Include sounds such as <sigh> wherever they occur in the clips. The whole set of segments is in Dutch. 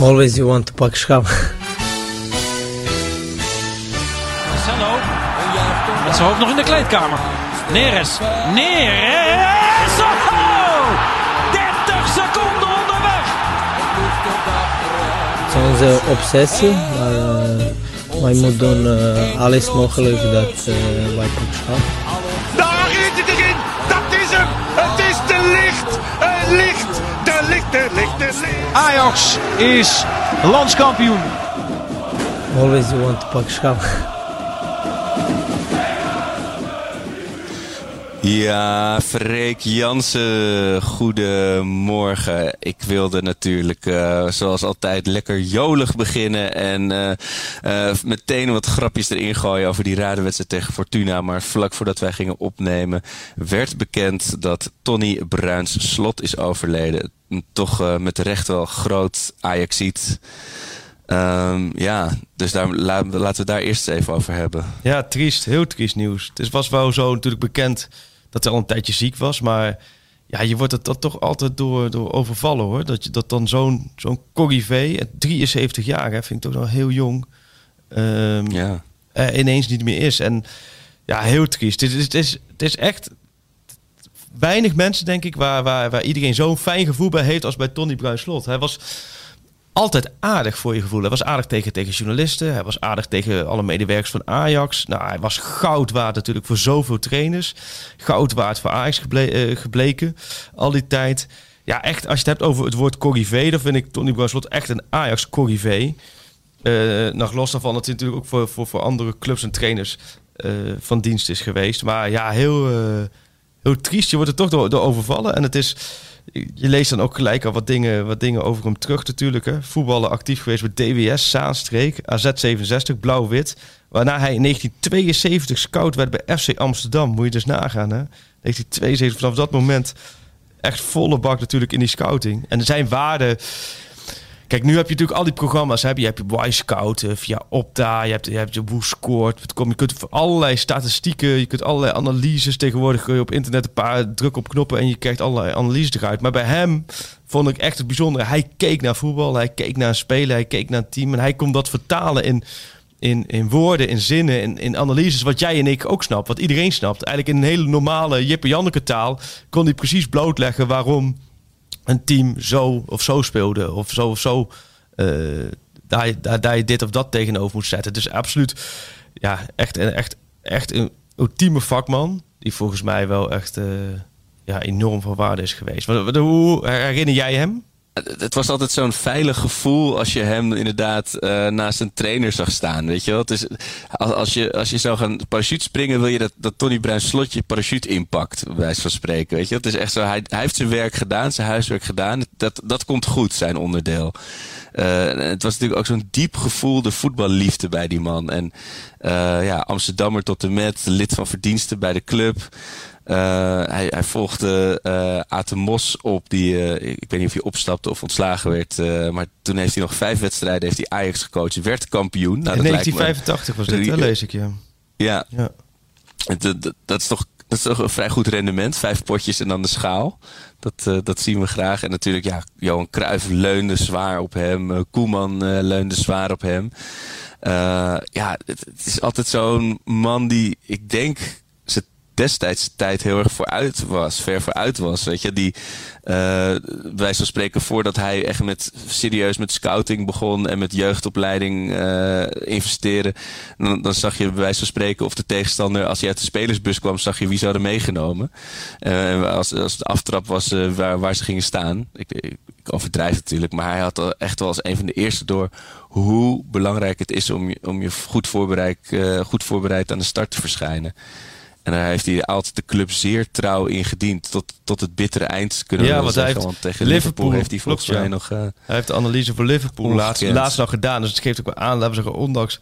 Always you want to pak schap. Marcelo. Met zijn hoofd nog in de kleedkamer. Neres. Neres. Oh! 30 seconden onderweg. Het is onze obsessie, maar uh, wij moeten doen uh, alles mogelijk dat uh, wij pak schap. Ajax is landskampioen. Always you want to pak. Ja, Freek Jansen, goedemorgen. Ik wilde natuurlijk uh, zoals altijd lekker jolig beginnen en uh, uh, meteen wat grapjes erin gooien over die radenwedstrijd tegen Fortuna. Maar vlak voordat wij gingen opnemen werd bekend dat Tony Bruins slot is overleden. Toch met recht wel groot Ajaxiet. Um, ja, dus daar, laten we daar eerst even over hebben. Ja, triest. Heel triest nieuws. Het was wel zo natuurlijk bekend dat hij al een tijdje ziek was. Maar ja, je wordt het toch altijd door, door overvallen hoor. Dat, je, dat dan zo'n zo'n corrivé, 73 jaar, hè, vind ik toch nog heel jong, um, ja. er ineens niet meer is. En ja, heel triest. Het is, het is, het is echt weinig mensen, denk ik, waar, waar, waar iedereen zo'n fijn gevoel bij heeft als bij Tony Bruin-Slot. Hij was altijd aardig voor je gevoel. Hij was aardig tegen, tegen journalisten. Hij was aardig tegen alle medewerkers van Ajax. Nou, hij was goud waard natuurlijk voor zoveel trainers. Goud waard voor Ajax uh, gebleken. Al die tijd. Ja, echt, als je het hebt over het woord corrivé... dan vind ik Tony Bruinslot echt een Ajax-corrivé. Uh, nog los daarvan dat hij natuurlijk ook voor, voor, voor andere clubs en trainers uh, van dienst is geweest. Maar ja, heel, heel triest. Je wordt er toch door, overvallen. En het is je leest dan ook gelijk al wat dingen, wat dingen over hem terug natuurlijk. Hè. Voetballen actief geweest bij DWS, Zaanstreek, AZ67, Blauw-Wit. Waarna hij in 1972 scout werd bij FC Amsterdam. Moet je dus nagaan. Hè. 1972, vanaf dat moment echt volle bak natuurlijk in die scouting. En zijn waarde... Kijk, nu heb je natuurlijk al die programma's. Heb je, hebt je Y-Scout via Opta. Je hebt, je hebt je Woescoort. Je kunt allerlei statistieken. Je kunt allerlei analyses. Tegenwoordig kun je op internet een paar druk op knoppen. En je krijgt allerlei analyses eruit. Maar bij hem vond ik echt het bijzondere. Hij keek naar voetbal. Hij keek naar een speler. Hij keek naar een team. En hij kon dat vertalen in, in, in woorden, in zinnen, in, in analyses. Wat jij en ik ook snapt. Wat iedereen snapt. Eigenlijk in een hele normale Jippe-Janneke taal. Kon hij precies blootleggen waarom een team zo of zo speelde. Of zo of zo. Uh, daar, daar, daar je dit of dat tegenover moet zetten. Dus absoluut, ja, echt, echt, echt een ultieme vakman. Die volgens mij wel echt uh, ja, enorm van waarde is geweest. Hoe herinner jij hem? Het was altijd zo'n veilig gevoel als je hem inderdaad uh, naast een trainer zag staan. Weet je wel? Als, als, je, als je zou gaan parachute springen, wil je dat, dat Tony Bruin slotje parachute inpakt, bij van spreken. Weet je? Het is echt zo, hij, heeft zijn werk gedaan, zijn huiswerk gedaan. Dat, dat komt goed, zijn onderdeel. Uh, het was natuurlijk ook zo'n diep gevoelde voetballiefde bij die man. En uh, ja, Amsterdammer tot en met, lid van verdiensten bij de club. Uh, hij, hij, volgde uh, Aten Mos op, die, uh, ik weet niet of hij opstapte of ontslagen werd. maar toen heeft hij nog vijf wedstrijden, heeft hij Ajax gecoacht, werd kampioen. Nou, In 1985 was dit, lees ik, ja. Ja, ja. Dat, dat, dat, is toch, dat is toch een vrij goed rendement. Vijf potjes en dan de schaal. Dat, dat zien we graag. En natuurlijk, ja, Johan Cruijff leunde zwaar op hem. Koeman leunde zwaar op hem. ja, het, het is altijd zo'n man die, ik denk destijds tijd heel erg vooruit was, ver vooruit was. Weet je, die uh, wij zo spreken voordat hij echt met serieus met scouting begon en met jeugdopleiding uh, investeren. Dan, zag je bij wijze van spreken of de tegenstander, als hij uit de spelersbus kwam, zag je wie ze hadden meegenomen. Uh, als, als de aftrap was waar, waar ze gingen staan. Ik, ik, ik overdrijf natuurlijk, maar hij had echt wel als een van de eerste door hoe belangrijk het is om je, om je goed, voorbereid, goed voorbereid aan de start te verschijnen. En daar heeft hij altijd de club zeer trouw in gediend. Tot, tot het bittere eind kunnen we ja, want zeggen. Hij want tegen Liverpool, heeft hij volgens mij nog... Uh, hij heeft de analyse voor Liverpool laatst, laatst nog gedaan. Dus het geeft ook wel aan, laten we zeggen, ondanks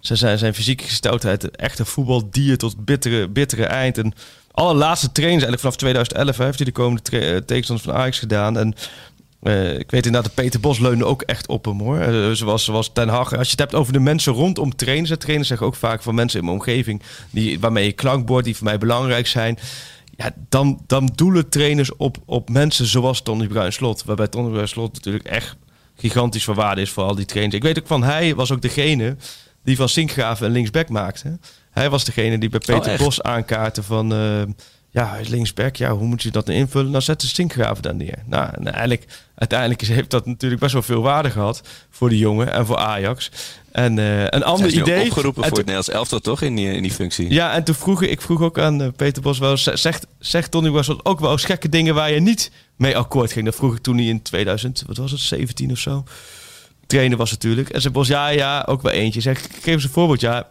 zijn, zijn fysieke gesteldheid... echt een voetbaldier tot bittere, bittere eind. En alle laatste trainers eigenlijk vanaf 2011 heeft hij de komende tegenstanders van Ajax gedaan. En uh, ik weet inderdaad, Peter Bos leunde ook echt op hem hoor. Uh, zoals, zoals Ten Hag. Als je het hebt over de mensen rondom trainers. Trainers zeggen ook vaak van mensen in mijn omgeving. Die, waarmee je klankbord, die voor mij belangrijk zijn. Ja, dan, dan doelen trainers op, op mensen zoals Tony Bruin Slot. Waarbij Tony Bruin Slot natuurlijk echt gigantisch van waarde is voor al die trainers. Ik weet ook van hij was ook degene die van Sinkgraven een linksback maakte. Hij was degene die bij Peter Oh? Bos aankaartte van... eh, ja, hij is linksback. Ja, hoe moet je dat nou invullen? Nou, zet de Sinkgraven daar neer. Nou, en eigenlijk, uiteindelijk heeft dat natuurlijk best wel veel waarde gehad voor die jongen en voor Ajax. En eh, een ander is idee. opgeroepen En voor het Nederlands elftal, toch? In die, in die functie. ja, en toen vroeg ik, vroeg ook aan eh, Peter Bos wel, zegt, zegt Tony Bos ook wel eens gekke dingen waar je niet mee akkoord ging? Dat vroeg ik toen hij in 2000, wat was het, 17 of zo? Trainer was natuurlijk. En zei Bos, ja, ja, ook wel eentje. Zeg, geef eens een voorbeeld. Ja,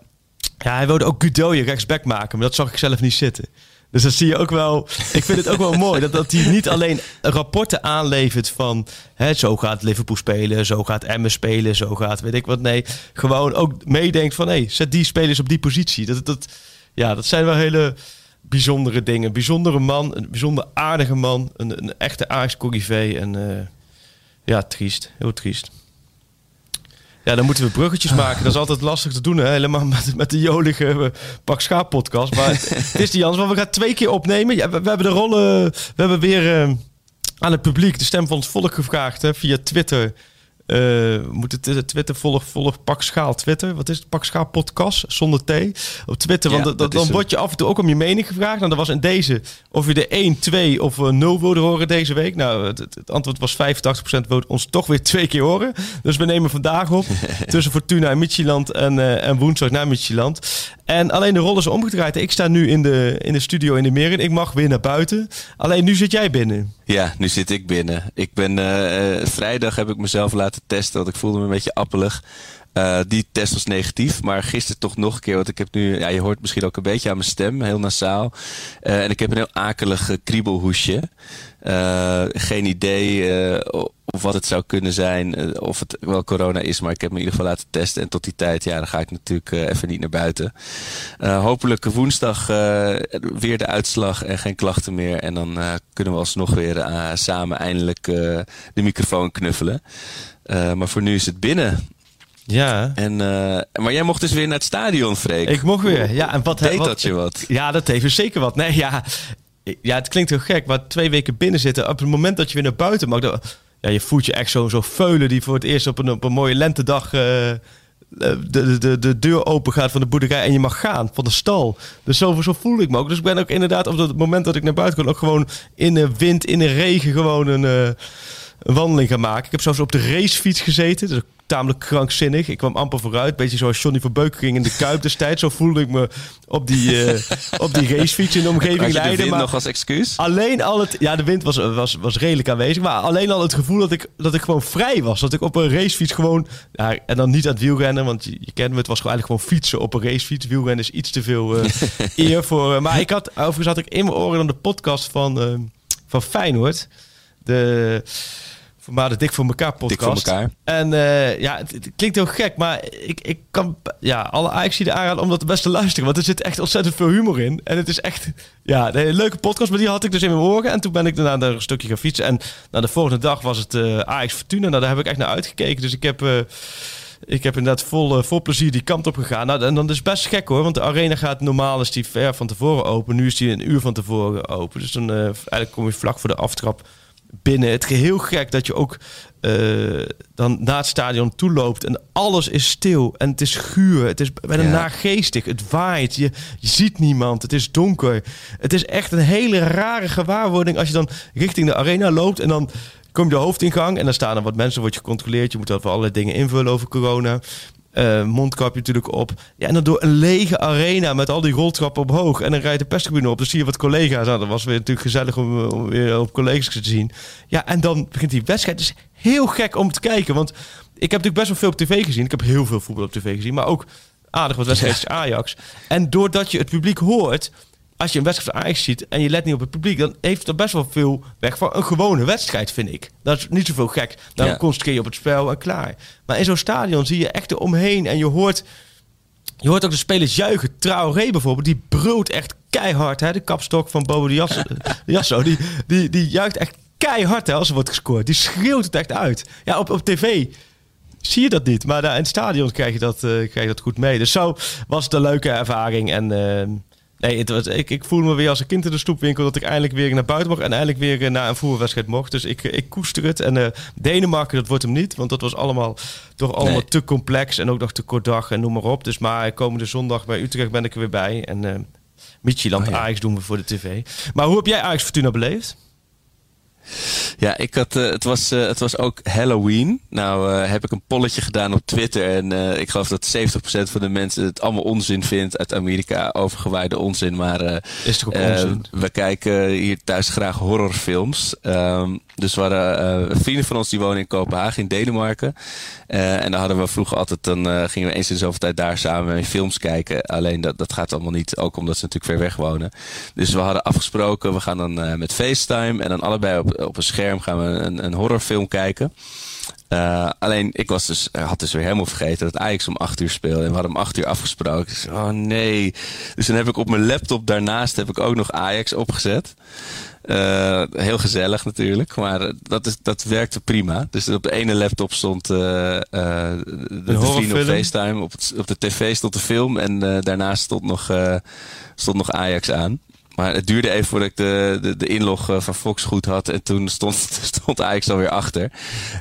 ja hij wilde ook Gudoje rechtsback maken, maar dat zag ik zelf niet zitten. Dus dat zie je ook wel. Ik vind het ook wel mooi dat, dat hij niet alleen rapporten aanlevert van hè, zo gaat Liverpool spelen, zo gaat Emmen spelen, zo gaat weet ik wat. Nee, gewoon ook meedenkt van hé, zet die spelers op die positie. Dat, dat, ja, dat zijn wel hele bijzondere dingen. Bijzondere man, een bijzonder aardige man, een, een echte ajax en eh, ja, triest, heel triest. Ja, dan moeten we bruggetjes maken. Dat is altijd lastig te doen, hè? helemaal met, met de jolige eh, Pak Schaap podcast. Maar het is die Jans, want we gaan twee keer opnemen. Ja, we, we hebben de rollen, we hebben weer eh, aan het publiek de stem van het volk gevraagd hè, via Twitter. Eh moet het Twitter volg, volg Pak Schaal Twitter. Wat is het? Pak Schaal podcast zonder T op Twitter. Want dat- dat dan word je af en toe ook om je mening gevraagd. Nou, dat was in deze of je er 1, 2 of eh, 0 wilde horen deze week. Nou, het, antwoord was 85% wilde ons toch weer twee keer horen. Dus we nemen vandaag op <laughs> tussen Fortuna en en, eh, en woensdag naar Midtjylland. En alleen de rol is omgedraaid. Ik sta nu in de, in de studio in de Meren. Ik mag weer naar buiten. Alleen nu zit jij binnen. Ja, nu zit ik binnen. Ik ben eh, eh, vrijdag heb ik mezelf laten testen, want ik voelde me een beetje appelig. Eh, die test was negatief, maar gisteren toch nog een keer. Want ik heb nu, ja, je hoort misschien ook een beetje aan mijn stem, heel nasaal. En ik heb een heel akelig kriebelhoesje. Eh, geen idee eh, of wat het zou kunnen zijn, eh, of het wel corona is, maar ik heb me in ieder geval laten testen. En tot die tijd, ja, dan ga ik natuurlijk even niet naar buiten. Hopelijk woensdag weer de uitslag en geen klachten meer. En dan kunnen we alsnog weer samen eindelijk de microfoon knuffelen. Maar voor nu is het binnen. Ja. En, maar jij mocht dus weer naar het stadion, Freek. Ik mocht weer. Ja, en wat Deed wat- dat je wat? Ja, dat heeft dus zeker wat. Nee, ja, ja, het klinkt heel gek, maar twee weken binnen zitten. Op het moment dat je weer naar buiten mag, ja, je voelt je echt zo, zo veulen die voor het eerst op een, op een mooie lentedag eh, de, de, de, de deur open gaat van de boerderij en je mag gaan van de stal. Dus zo, voel ik me ook. Dus ik ben ook inderdaad op het moment dat ik naar buiten kon ook gewoon in de wind, in de regen gewoon een, eh, een wandeling gaan maken. Ik heb zelfs op de racefiets gezeten. Dus tamelijk krankzinnig. Ik kwam amper vooruit. Beetje zoals Johnny Verbeuk ging in de Kuip destijds. Zo voelde ik me op die, eh, <laughs> op die racefiets in de omgeving Had je de leiden. wind Maar nog als excuus? alleen al het... Ja, de wind was, was, was redelijk aanwezig. Maar alleen al het gevoel dat ik, dat ik gewoon vrij was. Dat ik op een racefiets gewoon... Ja, en dan niet aan het wielrennen. Want je, je kent me. Het was gewoon eigenlijk gewoon fietsen op een racefiets. Wielrennen is iets te veel eh, <laughs> eer voor... eh, maar ik had... Overigens had ik in mijn oren dan de podcast van, van Feyenoord. De... Maar de Dik voor elkaar podcast. Dik voor elkaar. En eh, ja, het, het klinkt heel gek, maar ik, ik kan ja, alle Ajax die aanraden om dat best te luisteren. Want er zit echt ontzettend veel humor in. En het is echt ja, een leuke podcast, maar die had ik dus in mijn oren. En toen ben ik daarna daar een stukje gaan fietsen. En nou, de volgende dag was het eh Ajax Fortuna. Nou, daar heb ik echt naar uitgekeken. Dus ik heb... eh, ik heb inderdaad vol, vol plezier die kant op gegaan. Nou, en dan is het best gek hoor, want de arena gaat normaal is die ver van tevoren open. Nu is die een uur van tevoren open. Dus dan eigenlijk kom je vlak voor de aftrap binnen. Het is heel gek dat je ook eh, dan naar het stadion toe loopt en alles is stil en het is guur. Het is bijna Ja. naargeestig. Het waait. Je, je ziet niemand. Het is donker. Het is echt een hele rare gewaarwording als je dan richting de arena loopt en dan kom je de hoofdingang en dan staan er wat mensen, wordt je gecontroleerd. Je moet over allerlei dingen invullen over corona. Eh, mondkapje natuurlijk op. Ja, en dan door een lege arena met al die roltrappen omhoog. En dan rijdt de perstribune op. Dan zie je wat collega's aan. Dat was weer natuurlijk gezellig om, eh, om weer op collega's te zien. Ja, en dan begint die wedstrijd. Het is heel gek om te kijken. Want ik heb natuurlijk best wel veel op tv gezien. Ik heb heel veel voetbal op tv gezien. Maar ook aardig wat wedstrijdjes Ajax. En doordat je het publiek hoort... Als je een wedstrijd van Ajax ziet en je let niet op het publiek... dan heeft er best wel veel weg van een gewone wedstrijd, vind ik. Dat is niet zoveel gek. Dan Ja. concentreer je op het spel en klaar. Maar in zo'n stadion zie je echt eromheen en je hoort... Je hoort ook de spelers juichen. Traoré bijvoorbeeld, die brult echt keihard. Hè? De kapstok van Bobo de Jasso, <laughs> die, die, die juicht echt keihard hè, als er wordt gescoord. Die schreeuwt het echt uit. Ja, op, op tv zie je dat niet. Maar daar in het stadion krijg je dat, eh, krijg je dat goed mee. Dus zo was het een leuke ervaring. En eh, Nee, het was, ik, ik voelde me weer als een kind in de stoepwinkel dat ik eindelijk weer naar buiten mocht en eindelijk weer eh, naar een voetbalwedstrijd mocht. Dus ik, ik koester het. En uh, Denemarken, dat wordt hem niet, want dat was allemaal toch allemaal nee. te complex en ook nog te kort dag en noem maar op. Dus maar komende zondag bij Utrecht ben ik er weer bij. En uh, Michieland oh, ja. Ajax doen we voor de tv. Maar hoe heb jij Ajax Fortuna beleefd? Ja, ik had, uh, het, was, uh, het was ook Halloween. Nou uh, heb ik een polletje gedaan op Twitter. En ik geloof dat 70% van de mensen het allemaal onzin vindt uit Amerika. Overgewaaide onzin. Maar Is toch ook onzin? we kijken hier thuis graag horrorfilms. Um, dus we hadden vrienden van ons die wonen in Kopenhagen in Denemarken. en dan hadden we vroeger altijd, dan gingen we eens in zoveel tijd daar samen films kijken. Alleen dat, dat gaat allemaal niet, ook omdat ze natuurlijk ver weg wonen. Dus we hadden afgesproken, we gaan dan met FaceTime en dan allebei op op een scherm gaan we een, een horrorfilm kijken. Uh, alleen, ik was dus, had dus weer helemaal vergeten dat Ajax om 8 uur speelde. En we hadden om 8 uur afgesproken. Dus, oh nee. Dus dan heb ik op mijn laptop daarnaast heb ik ook nog Ajax opgezet. Uh, heel gezellig natuurlijk, maar dat, is, dat werkte prima. Dus op de ene laptop stond uh, de, de op FaceTime. Op, het, op de tv stond de film en daarnaast stond nog, stond nog Ajax aan. Maar het duurde even voordat ik de, de, de inlog van Fox goed had. En toen stond, <laughs> stond Ajax alweer achter.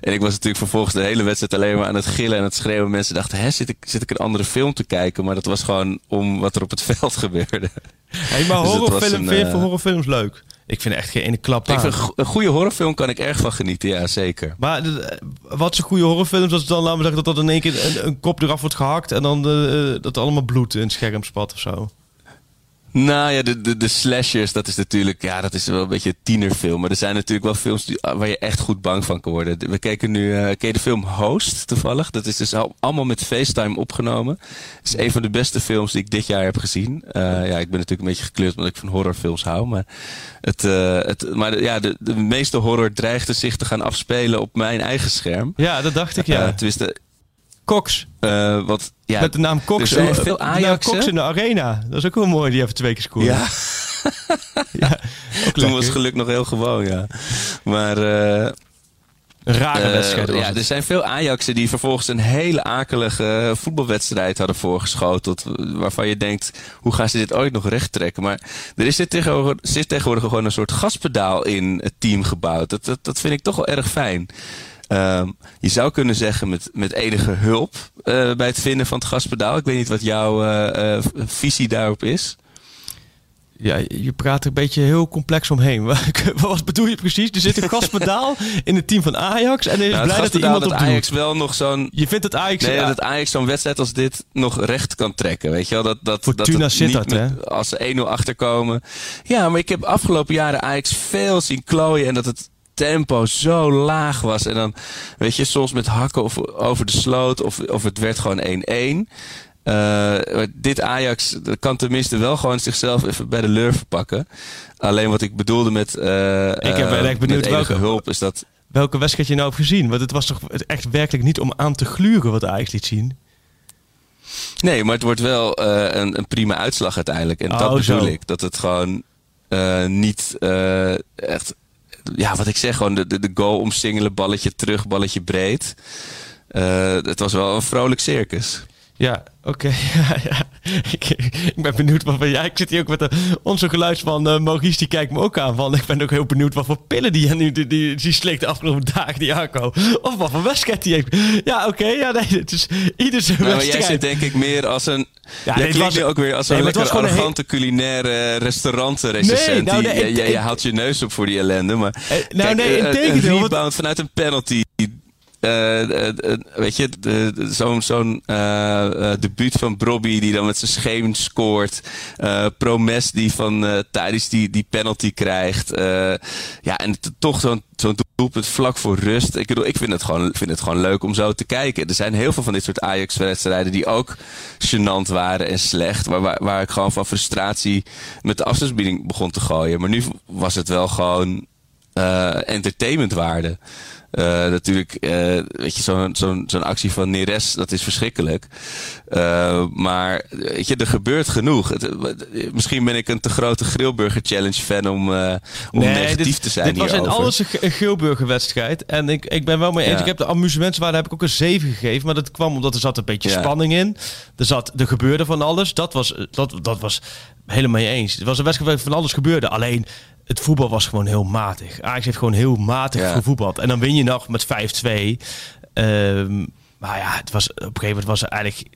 En ik was natuurlijk vervolgens de hele wedstrijd alleen maar aan het gillen en het schreeuwen. Mensen dachten, hè, zit ik, zit ik een andere film te kijken? Maar dat was gewoon om wat er op het <laughs> veld gebeurde. Hey, maar <laughs> dus horrorfilm, een, vind je uh, horrorfilms leuk? Ik vind echt geen ene klap Ik vind een goede horrorfilm kan ik erg van genieten, ja zeker. Maar wat is een goede horrorfilm? Dat dan, laten we zeggen, dat dat in één keer een, een kop eraf wordt gehakt... en dan de, dat allemaal bloed in het scherm spat of zo. Nou ja, de, de, de slashers, dat is natuurlijk, ja, dat is wel een beetje een tienerfilm. Maar er zijn natuurlijk wel films die, waar je echt goed bang van kan worden. We kijken nu, uh, ken je de film Host toevallig? Dat is dus al, allemaal met FaceTime opgenomen. Het is een van de beste films die ik dit jaar heb gezien. Uh, ja, ik ben natuurlijk een beetje gekleurd omdat ik van horrorfilms hou. Maar, het, uh, het, maar de, ja, de, de meeste horror dreigde zich te gaan afspelen op mijn eigen scherm. Ja, dat dacht ik, ja. tenminste, Cox. Uh, wat, ja, Met de naam Cox. Er zijn veel Ajax. Cox in de arena. Dat is ook wel mooi, die even twee keer scoren. Ja. <laughs> ja Toen was geluk nog heel gewoon, ja. Maar... Uh, rare uh, wedstrijd. Ja, er zijn veel Ajaxen die vervolgens een hele akelige voetbalwedstrijd hadden voorgeschoteld. Waarvan je denkt, hoe gaan ze dit ooit nog recht trekken? Maar er is dit tegenwoordig, zit tegenwoordig gewoon een soort gaspedaal in het team gebouwd. Dat, dat, dat vind ik toch wel erg fijn. Um, je zou kunnen zeggen met, met enige hulp uh, bij het vinden van het gaspedaal. Ik weet niet wat jouw uh, uh, visie daarop is. Ja, je praat er een beetje heel complex omheen. <laughs> Wat bedoel je precies? Er zit een gaspedaal <laughs> in het team van Ajax. En er is nou, blij dat er iemand dat op Ajax doet. wel nog zo'n... Je vindt dat Ajax... Nee, dat Ajax zo'n wedstrijd als dit nog recht kan trekken. Weet je wel? Dat, dat, Fortuna dat zit dat, hè? Als ze 1-0 achterkomen. Ja, maar ik heb afgelopen jaren Ajax veel zien klooien. En dat het tempo zo laag was. En dan, weet je, soms met hakken of, over de sloot. Of, of het werd gewoon 1-1. Uh, dit Ajax kan tenminste wel gewoon zichzelf even bij de lur verpakken. Alleen wat ik bedoelde met, uh, ik heb echt benieuwd met welke hulp is dat... Welke wedstrijd je nou hebt gezien? Want het was toch echt werkelijk niet om aan te gluren wat Ajax liet zien? Nee, maar het wordt wel uh, een, een, prima uitslag uiteindelijk. En oh, dat bedoel zo. ik. Dat het gewoon niet echt ja, wat ik zeg, gewoon de, de, de goal omsingelen, balletje terug, balletje breed. Uh, het was wel een vrolijk circus. Ja, oké. Okay. <laughs> Ja, ja. Ik, ik, ben benieuwd wat van. Ja, ik zit hier ook met de, onze geluid van uh, Maurice, die kijkt me ook aan. Van, ik ben ook heel benieuwd wat voor pillen die nu die, die, die slikt de afgelopen dagen, die Arco. Of wat voor wedstrijd die heeft. Ja, oké. Okay, ja, nee, het is ieder zijn nou, wedstrijd. Jij zit denk ik meer als een... Ja, jij klinkt nu ook weer als een lekker arrogante heel... culinaire restaurantrecensent. Nee, nou, nee, je, ik, je, je haalt je neus op voor die ellende. Maar eh, nou, kijk, nee, in uh, tegendeel, een rebound vanuit een penalty... Uh, uh, uh, weet je, zo'n zo'n debuut van Brobby die dan met zijn scheen scoort. Promes die van tijdens die, die penalty krijgt. ja, en toch zo'n doelpunt vlak voor rust. Ik bedoel, ik vind het, gewoon, vind het gewoon leuk om zo te kijken. Er zijn heel veel van dit soort Ajax-wedstrijden die ook gênant waren en slecht. Waar, waar, ik gewoon van frustratie met de afstandsbediening begon te gooien. Maar nu was het wel gewoon entertainmentwaarde. Uh, natuurlijk, uh, weet je, zo'n zo'n zo'n actie van Neres, dat is verschrikkelijk. Uh, maar weet je, er gebeurt genoeg. Het, misschien ben ik een te grote Grillburger Challenge fan om, om nee, negatief dit, te zijn Dit was in alles een Grillburger wedstrijd. En ik, ik ben wel mee eens. Ja. Ik heb de amusementswaarde heb ik ook een 7 gegeven. Maar dat kwam omdat er zat een beetje ja. spanning in. Er zat, er gebeurde van alles. Dat was, dat, dat was helemaal mee eens. Het was een wedstrijd waar van alles gebeurde. Alleen het voetbal was gewoon heel matig. Ajax heeft gewoon heel matig ja. gevoetbald. En dan win je nog met 5-2. Um, maar ja, het was, op een gegeven moment was er eigenlijk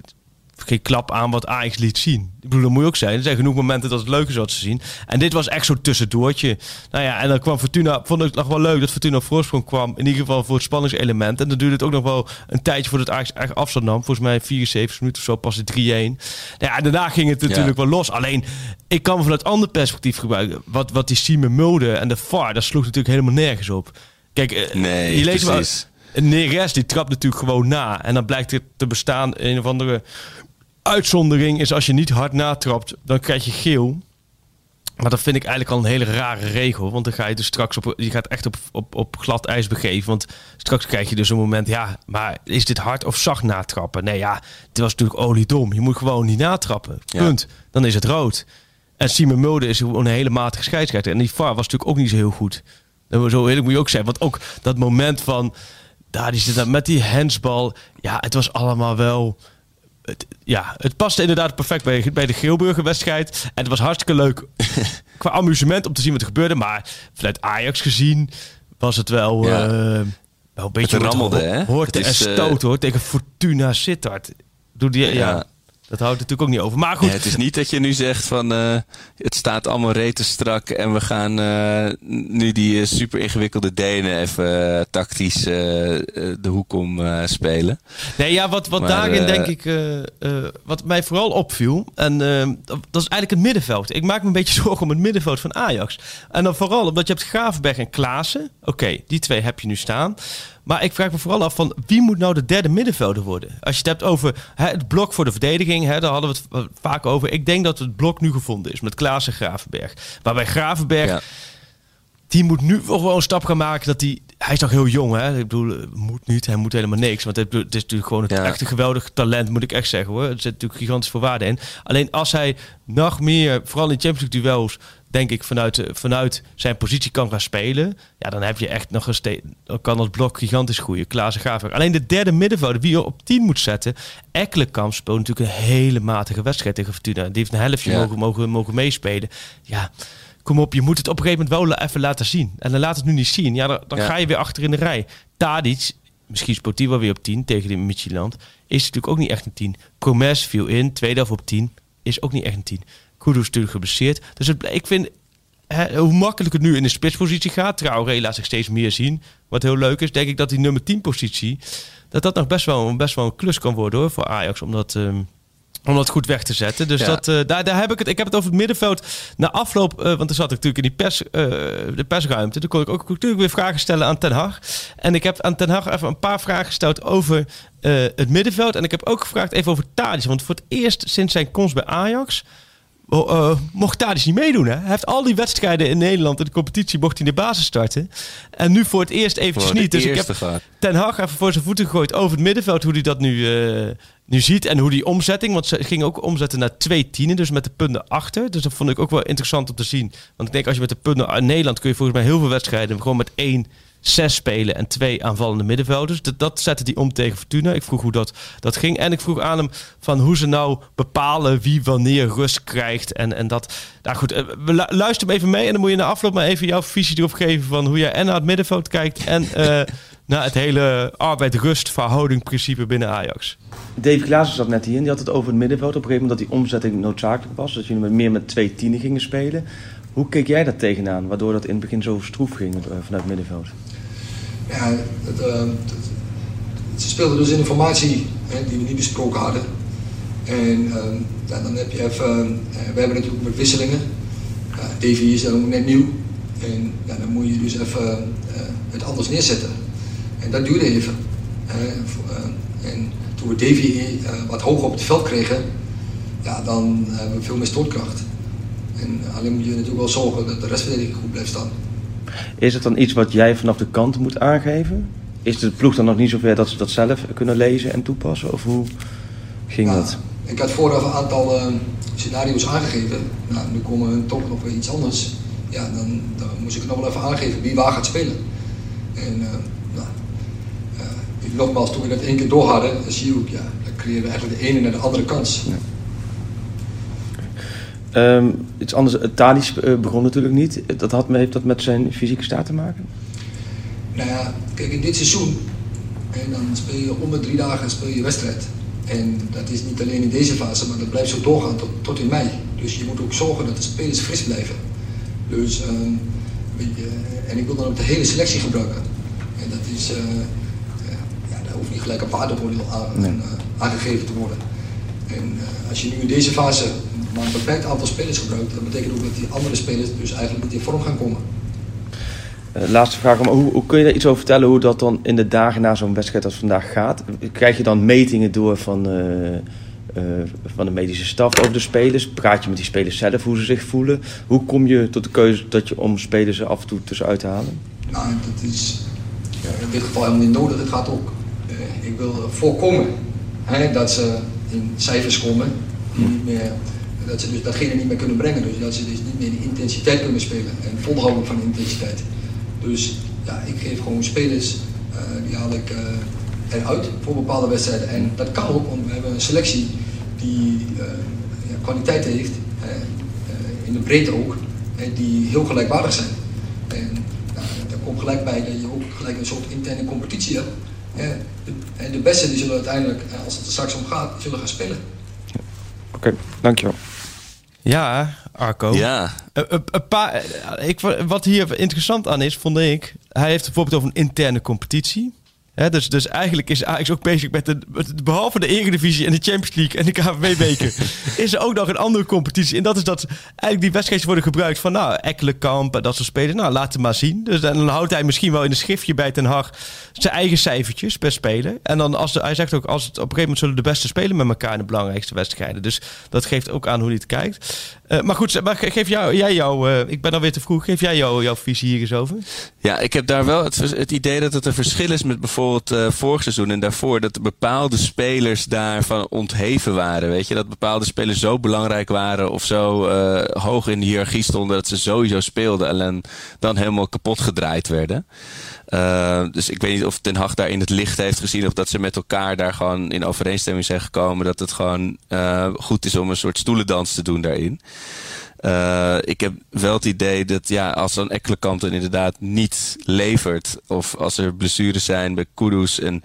geen klap aan wat Ajax liet zien. Ik bedoel, dat moet je ook zijn. Er zijn genoeg momenten dat het leuk is wat ze zien. En dit was echt zo'n tussendoortje. Nou ja, en dan kwam Fortuna... Vond ik nog wel leuk dat Fortuna voorsprong kwam. In ieder geval voor het spanningselement. En dan duurde het ook nog wel een tijdje voordat Ajax echt afstand nam. Volgens mij 74 minuten of zo pas het 3-1. Nou ja, en daarna ging het natuurlijk ja. wel los. Alleen, ik kan vanuit ander perspectief gebruiken. Wat, wat die Siemen Mulder en de VAR, dat sloeg natuurlijk helemaal nergens op. Kijk, nee, je leest precies. Neres die trapt natuurlijk gewoon na. En dan blijkt het te bestaan een of andere uitzondering is als je niet hard natrapt, dan krijg je geel. Maar dat vind ik eigenlijk al een hele rare regel. Want dan ga je dus straks op, je gaat echt op, op, op glad ijs begeven. Want straks krijg je dus een moment, ja, maar is dit hard of zacht natrappen? Nee, ja, het was natuurlijk oliedom. Je moet gewoon niet natrappen. Punt. Ja. Dan is het rood. En Simon Mulder is gewoon een hele matige scheidsrechter. En die VAR was natuurlijk ook niet zo heel goed. Zo eerlijk moet je ook zeggen. Want ook dat moment van, daar die zit met die hensbal. Ja, het was allemaal wel het, ja, het paste inderdaad perfect bij, bij de Geelburger-wedstrijd. En het was hartstikke leuk <laughs> qua amusement om te zien wat er gebeurde. Maar vanuit Ajax gezien was het wel, ja. uh, wel een beetje... Het rammelde, hè? Hoort en stoot, hoor. Tegen Fortuna Sittard. Doe die, ja. ja. Dat houdt natuurlijk ook niet over. Maar goed. Ja, het is niet dat je nu zegt van uh, het staat allemaal rete strak en we gaan uh, nu die uh, super ingewikkelde Denen even tactisch de hoek om spelen. Nee, ja, wat, wat maar, daarin denk ik, wat mij vooral opviel, en dat is eigenlijk het middenveld. Ik maak me een beetje <laughs> zorgen om het middenveld van Ajax. En dan vooral omdat je hebt Gravenberg en Klaassen. Oké, okay, die twee heb je nu staan. Maar ik vraag me vooral af van wie moet nou de derde middenvelder worden? Als je het hebt over hè, het blok voor de verdediging, hè, daar hadden we het vaak over. Ik denk dat het blok nu gevonden is met Klaas en Gravenberg. Waarbij Gravenberg, ja. die moet nu wel een stap gaan maken dat hij... Hij is nog heel jong, hè? Ik bedoel, moet niet, hij moet helemaal niks. Want het, is natuurlijk gewoon het ja. echt een geweldig talent, moet ik echt zeggen hoor. Er zit natuurlijk gigantisch veel waarde in. Alleen als hij nog meer, vooral in Champions League duels, denk ik, vanuit, vanuit zijn positie kan gaan spelen. Ja, dan heb je echt nog een steeds. Kan dat blok gigantisch groeien. Klaas Graver. Alleen de derde middenvelder, wie je op 10 moet zetten. Ekkelenkamp speelt natuurlijk een hele matige wedstrijd tegen Fortuna. Die heeft een helftje ja. mogen, mogen, mogen meespelen. Ja. Kom op, je moet het op een gegeven moment wel even laten zien. En dan laat het nu niet zien. Ja, dan, dan ja. ga je weer achter in de rij. Tadic, misschien hij wel weer op 10 tegen de Midtjylland. Is natuurlijk ook niet echt een 10. Promes viel in, tweede helft op 10. Is ook niet echt een 10. Kudus natuurlijk geblesseerd. Dus het, ik vind, hè, hoe makkelijk het nu in de spitspositie gaat... Traoré laat zich steeds meer zien. Wat heel leuk is, denk ik dat die nummer 10 positie... dat dat nog best wel, best wel een klus kan worden hoor, voor Ajax. Omdat... Um, om dat goed weg te zetten. Dus ja. dat, uh, daar, daar heb ik het. Ik heb het over het middenveld. Na afloop, uh, want er zat ik natuurlijk in die pers, uh, de persruimte. Toen kon ik ook natuurlijk weer vragen stellen aan Ten Hag. En ik heb aan Ten Hag even een paar vragen gesteld over het middenveld. En ik heb ook gevraagd even over Tadic. Want voor het eerst sinds zijn komst bij Ajax uh, mocht Tadic niet meedoen. Hè? Hij heeft al die wedstrijden in Nederland in de competitie mocht hij in de basis starten. En nu voor het eerst eventjes niet. Dus ik heb gaat. Ten Hag even voor zijn voeten gegooid over het middenveld. Hoe hij dat nu, uh, nu ziet. En hoe die omzetting. Want ze gingen ook omzetten naar twee tienen. Dus met de punten achter. Dus dat vond ik ook wel interessant om te zien. Want ik denk als je met de punten in Nederland kun je volgens mij heel veel wedstrijden gewoon met één zes spelen en twee aanvallende middenvelders. Dat, dat zette hij om tegen Fortuna. Ik vroeg hoe dat, dat ging. En ik vroeg aan hem van hoe ze nou bepalen wie wanneer rust krijgt. En, en dat. Nou goed, we luister hem even mee. En dan moet je na afloop maar even jouw visie erop geven van hoe jij en naar het middenveld kijkt. En uh, <laughs> naar het hele arbeid-rust verhouding principe binnen Ajax. Dave Klaassen zat net hier en die had het over het middenveld. Op een gegeven moment dat die omzetting noodzakelijk was. Dat jullie meer met twee tienen gingen spelen. Hoe keek jij dat tegenaan, waardoor dat in het begin zo stroef ging uh, vanuit het middenveld? Ja, het, het, ze speelden dus in een formatie hè, die we niet besproken hadden. En ja, dan heb je even, we hebben natuurlijk met wisselingen. Davy is dan ook net nieuw. En ja, dan moet je dus even het anders neerzetten. En dat duurde even. en toen we Davy wat hoger op het veld kregen, ja, dan hebben we veel meer stootkracht. En alleen moet je natuurlijk wel zorgen dat de restverdediging goed blijft staan. Is het dan iets wat jij vanaf de kant moet aangeven? is de ploeg dan nog niet zover dat ze dat zelf kunnen lezen en toepassen? Of hoe ging Ja, dat? Ik had vooraf een aantal eh, scenario's aangegeven. Nou, nu komen toch nog weer iets anders. Ja, dan, dan moest ik nog wel even aangeven wie waar gaat spelen. En uh, nou, uh, ik, nogmaals, toen we dat één keer door hadden, dan zie je ook, ja, dan creëren we eigenlijk de ene naar de andere kans. Ja. Um, iets anders, Tadic uh, begon natuurlijk niet. Dat had, heeft dat met zijn fysieke staat te maken? Nou ja, kijk, in dit seizoen, en dan speel je om de drie dagen speel je wedstrijd. En dat is niet alleen in deze fase, maar dat blijft zo doorgaan tot, tot in mei. Dus je moet ook zorgen dat de spelers fris blijven. Dus, je, en ik wil dan ook de hele selectie gebruiken. En dat is, uh, ja, daar hoeft niet gelijk een paardenvoordeel aan, nee. uh, aangegeven te worden. En als je nu in deze fase maar een beperkt aantal spelers gebruikt, dat betekent ook dat die andere spelers dus eigenlijk niet in vorm gaan komen. Uh, laatste vraag, maar hoe, hoe, kun je daar iets over vertellen hoe dat dan in de dagen na zo'n wedstrijd als vandaag gaat? Krijg je dan metingen door van, uh, uh, van de medische staf over de spelers? Praat je met die spelers zelf hoe ze zich voelen? Hoe kom je tot de keuze dat je om spelers er af en toe tussenuit te halen? Nou, dat is in dit geval helemaal niet nodig. Het gaat ook, ik wil voorkomen hè, dat ze in cijfers komen die niet meer dat ze dus datgene niet meer kunnen brengen. Dus dat ze dus niet meer die intensiteit kunnen spelen en volhouden van intensiteit. Dus ja, ik geef gewoon spelers, uh, die haal ik uh, eruit voor bepaalde wedstrijden. En dat kan ook, want we hebben een selectie die uh, ja, kwaliteit heeft, in de breedte ook, die heel gelijkwaardig zijn. En nou, daar komt gelijk bij dat je ook gelijk een soort interne competitie hebt. De, en de beste die zullen uiteindelijk, als het er straks om gaat, zullen gaan spelen. Oké, dankjewel. Ja, Arco. Ja. Een, een, een paar, ik, wat hier interessant aan is, vond ik... Hij heeft bijvoorbeeld over een interne competitie. He, dus, dus eigenlijk is Ajax ook bezig met, de, met behalve de Eredivisie en de Champions League en de KVB-beker, <laughs> is er ook nog een andere competitie. En dat is dat eigenlijk die wedstrijden worden gebruikt van, nou, Ekkelenkamp en dat soort spelers. Nou, laat het maar zien. Dus dan houdt hij misschien wel in een schriftje bij Ten Hag zijn eigen cijfertjes per speler. En dan, als de, hij zegt ook, als het, op een gegeven moment zullen de beste spelen met elkaar in de belangrijkste wedstrijden. Dus dat geeft ook aan hoe hij het kijkt. Uh, maar goed, maar geef jou, jij jou, uh, ik ben alweer te vroeg, geef jij jou, jouw visie hier eens over? Ja, ik heb daar wel het, het idee dat het een verschil is met bijvoorbeeld uh, vorig seizoen en daarvoor. Dat bepaalde spelers daarvan ontheven waren. Weet je, dat bepaalde spelers zo belangrijk waren of zo hoog in de hiërarchie stonden dat ze sowieso speelden. Alleen dan helemaal kapot gedraaid werden. Uh, dus ik weet niet of Ten Hag daar in het licht heeft gezien. Of dat ze met elkaar daar gewoon in overeenstemming zijn gekomen. Dat het gewoon goed is om een soort stoelendans te doen daarin. Uh, ik heb wel het idee dat ja, als Ekkelenkamp dan inderdaad niet levert. Of als er blessures zijn bij Kudus en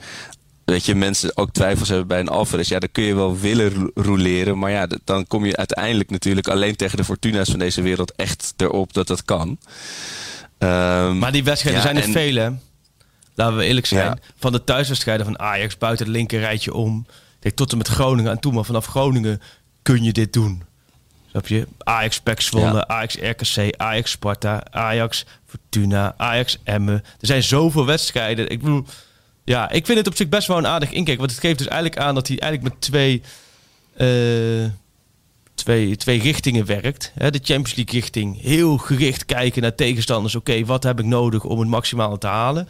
weet je, mensen ook twijfels hebben bij een Alvarez. Ja, dan kun je wel willen roleren. Maar ja, dan kom je uiteindelijk natuurlijk alleen tegen de Fortuna's van deze wereld echt erop dat dat kan. Um, maar die wedstrijden ja, zijn er en... vele. Laten we eerlijk zijn. Ja. Van de thuiswedstrijden van Ajax buiten het linker rijtje om. Kijk, tot en met Groningen en toen. Maar vanaf Groningen kun je dit doen. Snap je? Ajax Pek Zwolle, Ja. Ajax RKC, Ajax Sparta, Ajax Fortuna, Ajax Emmen. Er zijn zoveel wedstrijden. Ik bedoel, ja, ik vind het op zich best wel een aardig inkijk. Want het geeft dus eigenlijk aan dat hij eigenlijk met twee, eh, twee, twee richtingen werkt. Hè, de Champions League richting, heel gericht kijken naar tegenstanders. Oké, wat heb ik nodig om het maximale te halen?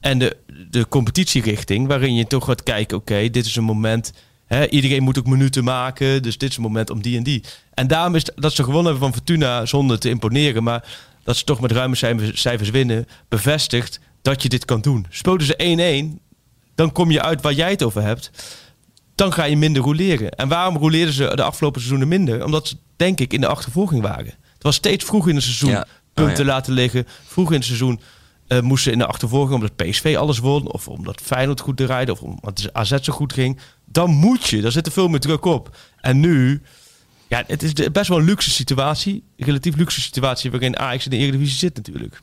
En de, de competitierichting, waarin je toch gaat kijken... oké, dit is een moment... Iedereen moet ook minuten maken, dus dit is een moment om die en die. En daarom is het- dat ze gewonnen hebben van Fortuna zonder te imponeren... maar dat ze toch met ruime cijfers, cijfers winnen... bevestigt dat je dit kan doen. Speelden ze 1-1, dan kom je uit waar jij het over hebt... dan ga je minder roleren. En waarom roleerden ze de afgelopen seizoenen minder? Omdat ze, denk ik, in de achtervolging waren. Het was steeds vroeg in het seizoen Ja. Oh, punten ja. laten liggen. Vroeg in het seizoen eh, moesten ze in de achtervolging omdat PSV alles won... of omdat Feyenoord goed draaide... of omdat AZ zo goed ging. Dan moet je, daar zit er veel meer druk op. En nu... Ja, het is best wel een luxe situatie. Relatief luxe situatie waarin Ajax in de Eredivisie zit natuurlijk.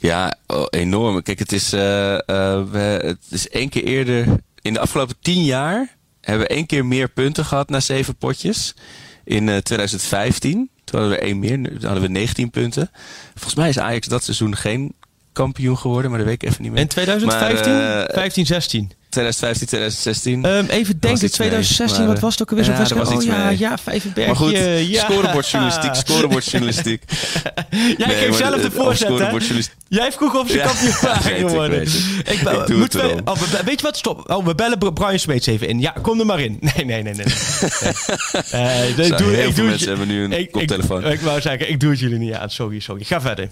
Ja, oh, enorm. Kijk, het is, eh, eh, het is één keer eerder. In de afgelopen tien jaar hebben we één keer meer punten gehad na zeven potjes. In eh, 2015. Toen hadden we één meer. Hadden we 19 punten. Volgens mij is Ajax dat seizoen geen kampioen geworden, maar dat weet ik even niet meer. In 2015? Maar, eh, 15, 16. 2015, 2016. Ehm, even denken, iets mee, 2016, maar, wat was het ook alweer zo'n ja, wedstrijd? Oh ja, mee. ja, maar goed, ja. scorebordjournalistiek, scorebordjournalistiek. <laughs> Jij Nee, geeft zelf de voorzet, Jij vroeg of ze Ja, kampioen <laughs> geworden. Ik, ben- we- oh, we- weet je wat? Stop. Oh, we bellen Br- Brian Smeets even in. Ja, kom er maar in. <laughs> Nee, nee, nee, nee. nee. Eh, doe- heel ik veel doe mensen hebben nu een ik- koptelefoon. Ik, ik wou zeggen, ik doe het jullie niet aan. Sorry, sorry. Ga verder.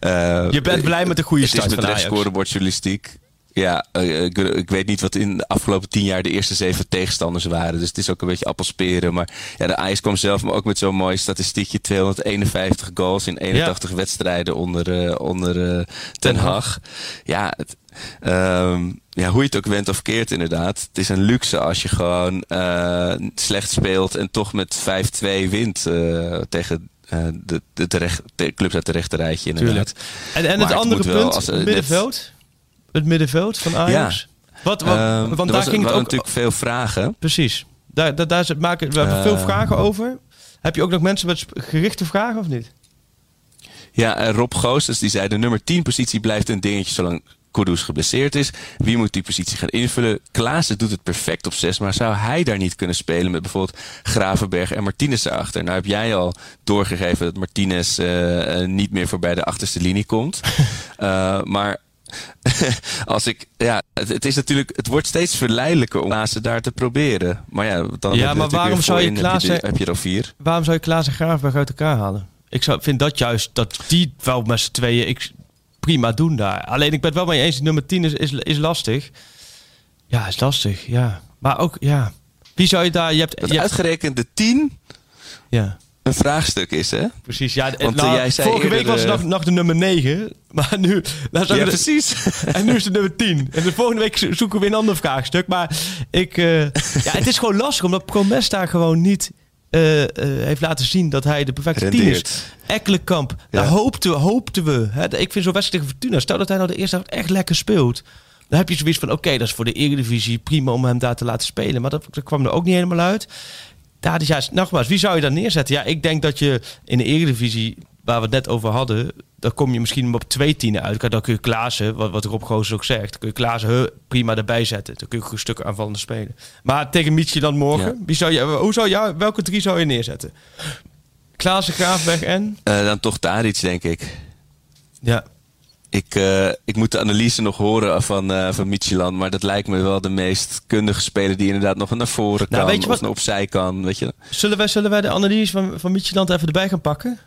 Eh, Je bent blij met de goede het start is van met scorebordjournalistiek. Ja, eh, ik, ik weet niet wat in de afgelopen tien jaar de eerste zeven tegenstanders waren. Dus het is ook een beetje appelsperen. Maar ja, de Ajax kwam zelf maar ook met zo'n mooi statistiekje. 251 goals in 81 wedstrijden onder, eh, onder eh, Ten Hag. Ja, het, ehm, ja, hoe je het ook went of keert inderdaad. Het is een luxe als je gewoon eh, slecht speelt en toch met 5-2 wint eh, tegen... eh, de, de, de, recht, de clubs uit de rechterrijtje inderdaad. En, en het andere punt, als, eh, het middenveld. Het middenveld van Ajax. Wat, wat, Ehm, want daar was- ging het waren ook... natuurlijk veel vragen. Precies. Daar, daar, daar maken we hebben veel Eh. vragen over. Heb je ook nog mensen met gerichte vragen of niet? Ja, en Rob Goossens die zei de nummer 10 positie blijft een dingetje zolang Kudus geblesseerd is. Wie moet die positie gaan invullen? Klaassen doet het perfect op 6, maar zou hij daar niet kunnen spelen met bijvoorbeeld Gravenberg en Martinez erachter? Nou heb jij al doorgegeven dat Martinez eh, eh, niet meer voorbij de achterste linie komt. <laughs> Eh, maar <laughs> als ik, ja, het, het is natuurlijk, het wordt steeds verleidelijker om Klaassen daar te proberen. Maar ja, dan heb je maar waarom zou je voorin heb je, Klaassen- de- heb je er al vier. Waarom zou je Klaas en Gravenberg uit elkaar halen? Ik zou, vind dat juist, dat die wel met z'n tweeën ik, prima doen daar. Alleen ik ben het wel mee eens, nummer 10 is, is, is lastig. Ja, is lastig, ja. Maar ook, ja. Wie zou je daar... Je hebt, Dat je hebt- uitgerekend de 10 ja, een vraagstuk is, hè? precies. Ja, Want, nou, eh, jij zei vorige week was het eh, nog, nog de nummer 9. Maar nu... Nou, Ja, de- precies. <laughs> En nu is het nummer 10. En de volgende week zo- zoeken we weer een ander vraagstuk. Maar ik, eh, ja, het is gewoon lastig omdat Promes daar gewoon niet eh, eh, heeft laten zien dat hij de perfecte 10 is. Ekkelenkamp, daar Ja. hoopten, hoopten we. Hè, ik vind zo'n wedstrijd tegen Fortuna, stel dat hij nou de eerste helft echt lekker speelt. Dan heb je zoiets van, oké, dat is voor de Eredivisie prima om hem daar te laten spelen. Maar dat, dat kwam er ook niet helemaal uit. Daar is juist, nogmaals, wie zou je daar neerzetten? Ja, ik denk dat je in de Eredivisie, waar we het net over hadden, dan kom je misschien op twee tienen uit. Dan kun je Klaassen, wat, wat Rob Goos ook zegt, dan kun je Klaassen he, prima erbij zetten. Dan kun je een stuk aanvallende spelen. Maar tegen Mietjeland morgen, Ja. wie zou je, hoe zou je, welke drie zou je neerzetten? Klaassen, Graafweg en? Eh, dan toch daar iets, denk ik. Ja. Ik, eh, ik moet de analyse nog horen van, eh van. Maar dat lijkt me wel de meest kundige speler die inderdaad nog naar voren Nou, kan. weet je of wat- opzij kan. Weet je. Zullen wij, zullen wij de analyse van, van even erbij gaan pakken?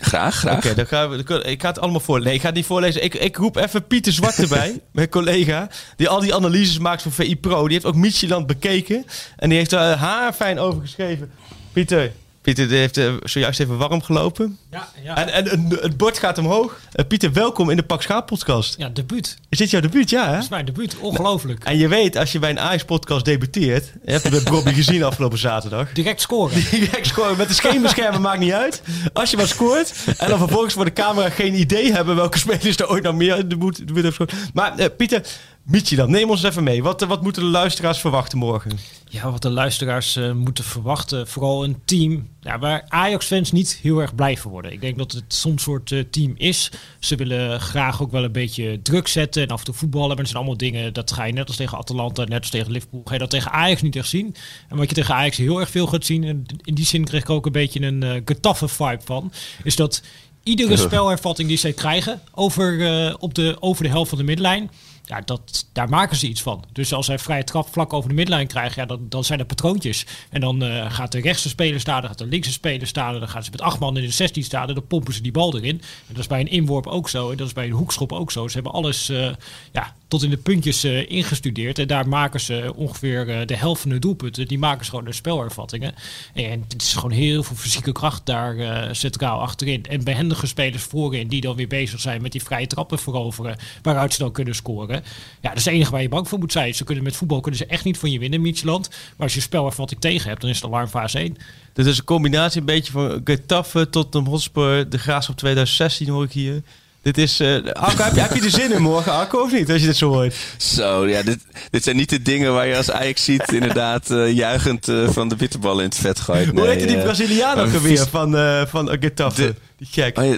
Graag, graag. Oké, dan gaan we. dan- Ik ga het allemaal voorlezen. Nee, ik ga het niet voorlezen. Ik, ik roep even Pieter Zwart <laughs> erbij, mijn collega, die al die analyses maakt voor VI Pro. Die heeft ook Micheland bekeken en die heeft er haar fijn over geschreven. Pieter, Pieter heeft eh, zojuist even warm gelopen. Ja, ja. En, en het bord gaat omhoog. Eh, Pieter, welkom in de Pak Schaap podcast. ja, debuut. Is dit jouw debuut? Ja, hè? Dat is mijn debuut. Ongelooflijk. En je weet, als je bij een Ajax-podcast debuteert... Je het met Bobby gezien afgelopen zaterdag. Direct scoren. <laughs> Direct scoren met de schemerschermen maakt niet uit. Als je maar scoort. En dan vervolgens voor de camera geen idee hebben welke spelers er ooit nog meer de boet, boet hebben gescoord. Maar eh, Pieter, Mietje dan, neem ons even mee. Wat, eh, wat moeten de luisteraars verwachten morgen? Ja, wat de luisteraars eh, moeten verwachten. Vooral een team ja, waar Ajax-fans niet heel erg blij van worden. Ik denk dat het soms een soort eh, team is. Ze willen graag ook wel een beetje druk zetten en af en toe voetballen. Maar het zijn allemaal dingen, dat ga je net als tegen Atalanta, net als tegen Liverpool, ga je dat tegen Ajax niet echt zien. En wat je tegen Ajax heel erg veel gaat zien, en in die zin kreeg ik ook een beetje een uh, Getafe-vibe van, is dat iedere <laughs> spelhervatting die zij krijgen over, uh, op de, over de helft van de midlijn, ja, dat, daar maken ze iets van. Dus als zij vrije trap vlak over de midlijn krijgen, ja, dan, dan zijn er patroontjes. En dan uh, gaat de rechtse speler staan, dan gaat de linkse speler staan, dan gaan ze met acht man in de 16 staan, dan pompen ze die bal erin. En dat is bij een inworp ook zo, en dat is bij een hoekschop ook zo. Ze hebben alles uh, ja, tot in de puntjes uh, ingestudeerd. En daar maken ze ongeveer de helft van de doelpunten. Die maken ze gewoon de spelervattingen. En het is gewoon heel veel fysieke kracht daar centraal achterin. En behendige spelers voorin die dan weer bezig zijn met die vrije trappen veroveren. Waaruit ze dan kunnen scoren. Ja, dat is het enige waar je bang voor moet zijn. Ze kunnen met voetbal kunnen ze echt niet van je winnen, Mietjeland. Maar als je spelervatting tegen hebt, dan is het alarmfase 1. Dit is een combinatie een beetje van Getafe tot de Hotspur, de Graafschap 2016 hoor ik hier. Dit is. Uh, Arco, heb, je, heb je er zin in morgen, Arco, of niet? Als je dit zo hoort. Zo, ja, dit, dit zijn niet de dingen waar je als Ajax ziet, inderdaad, uh, juichend uh, van de bitterbal in het vet gooit. Hoe heette die Braziliaan ook alweer van, van Getafe? Die gek. Oh, ja,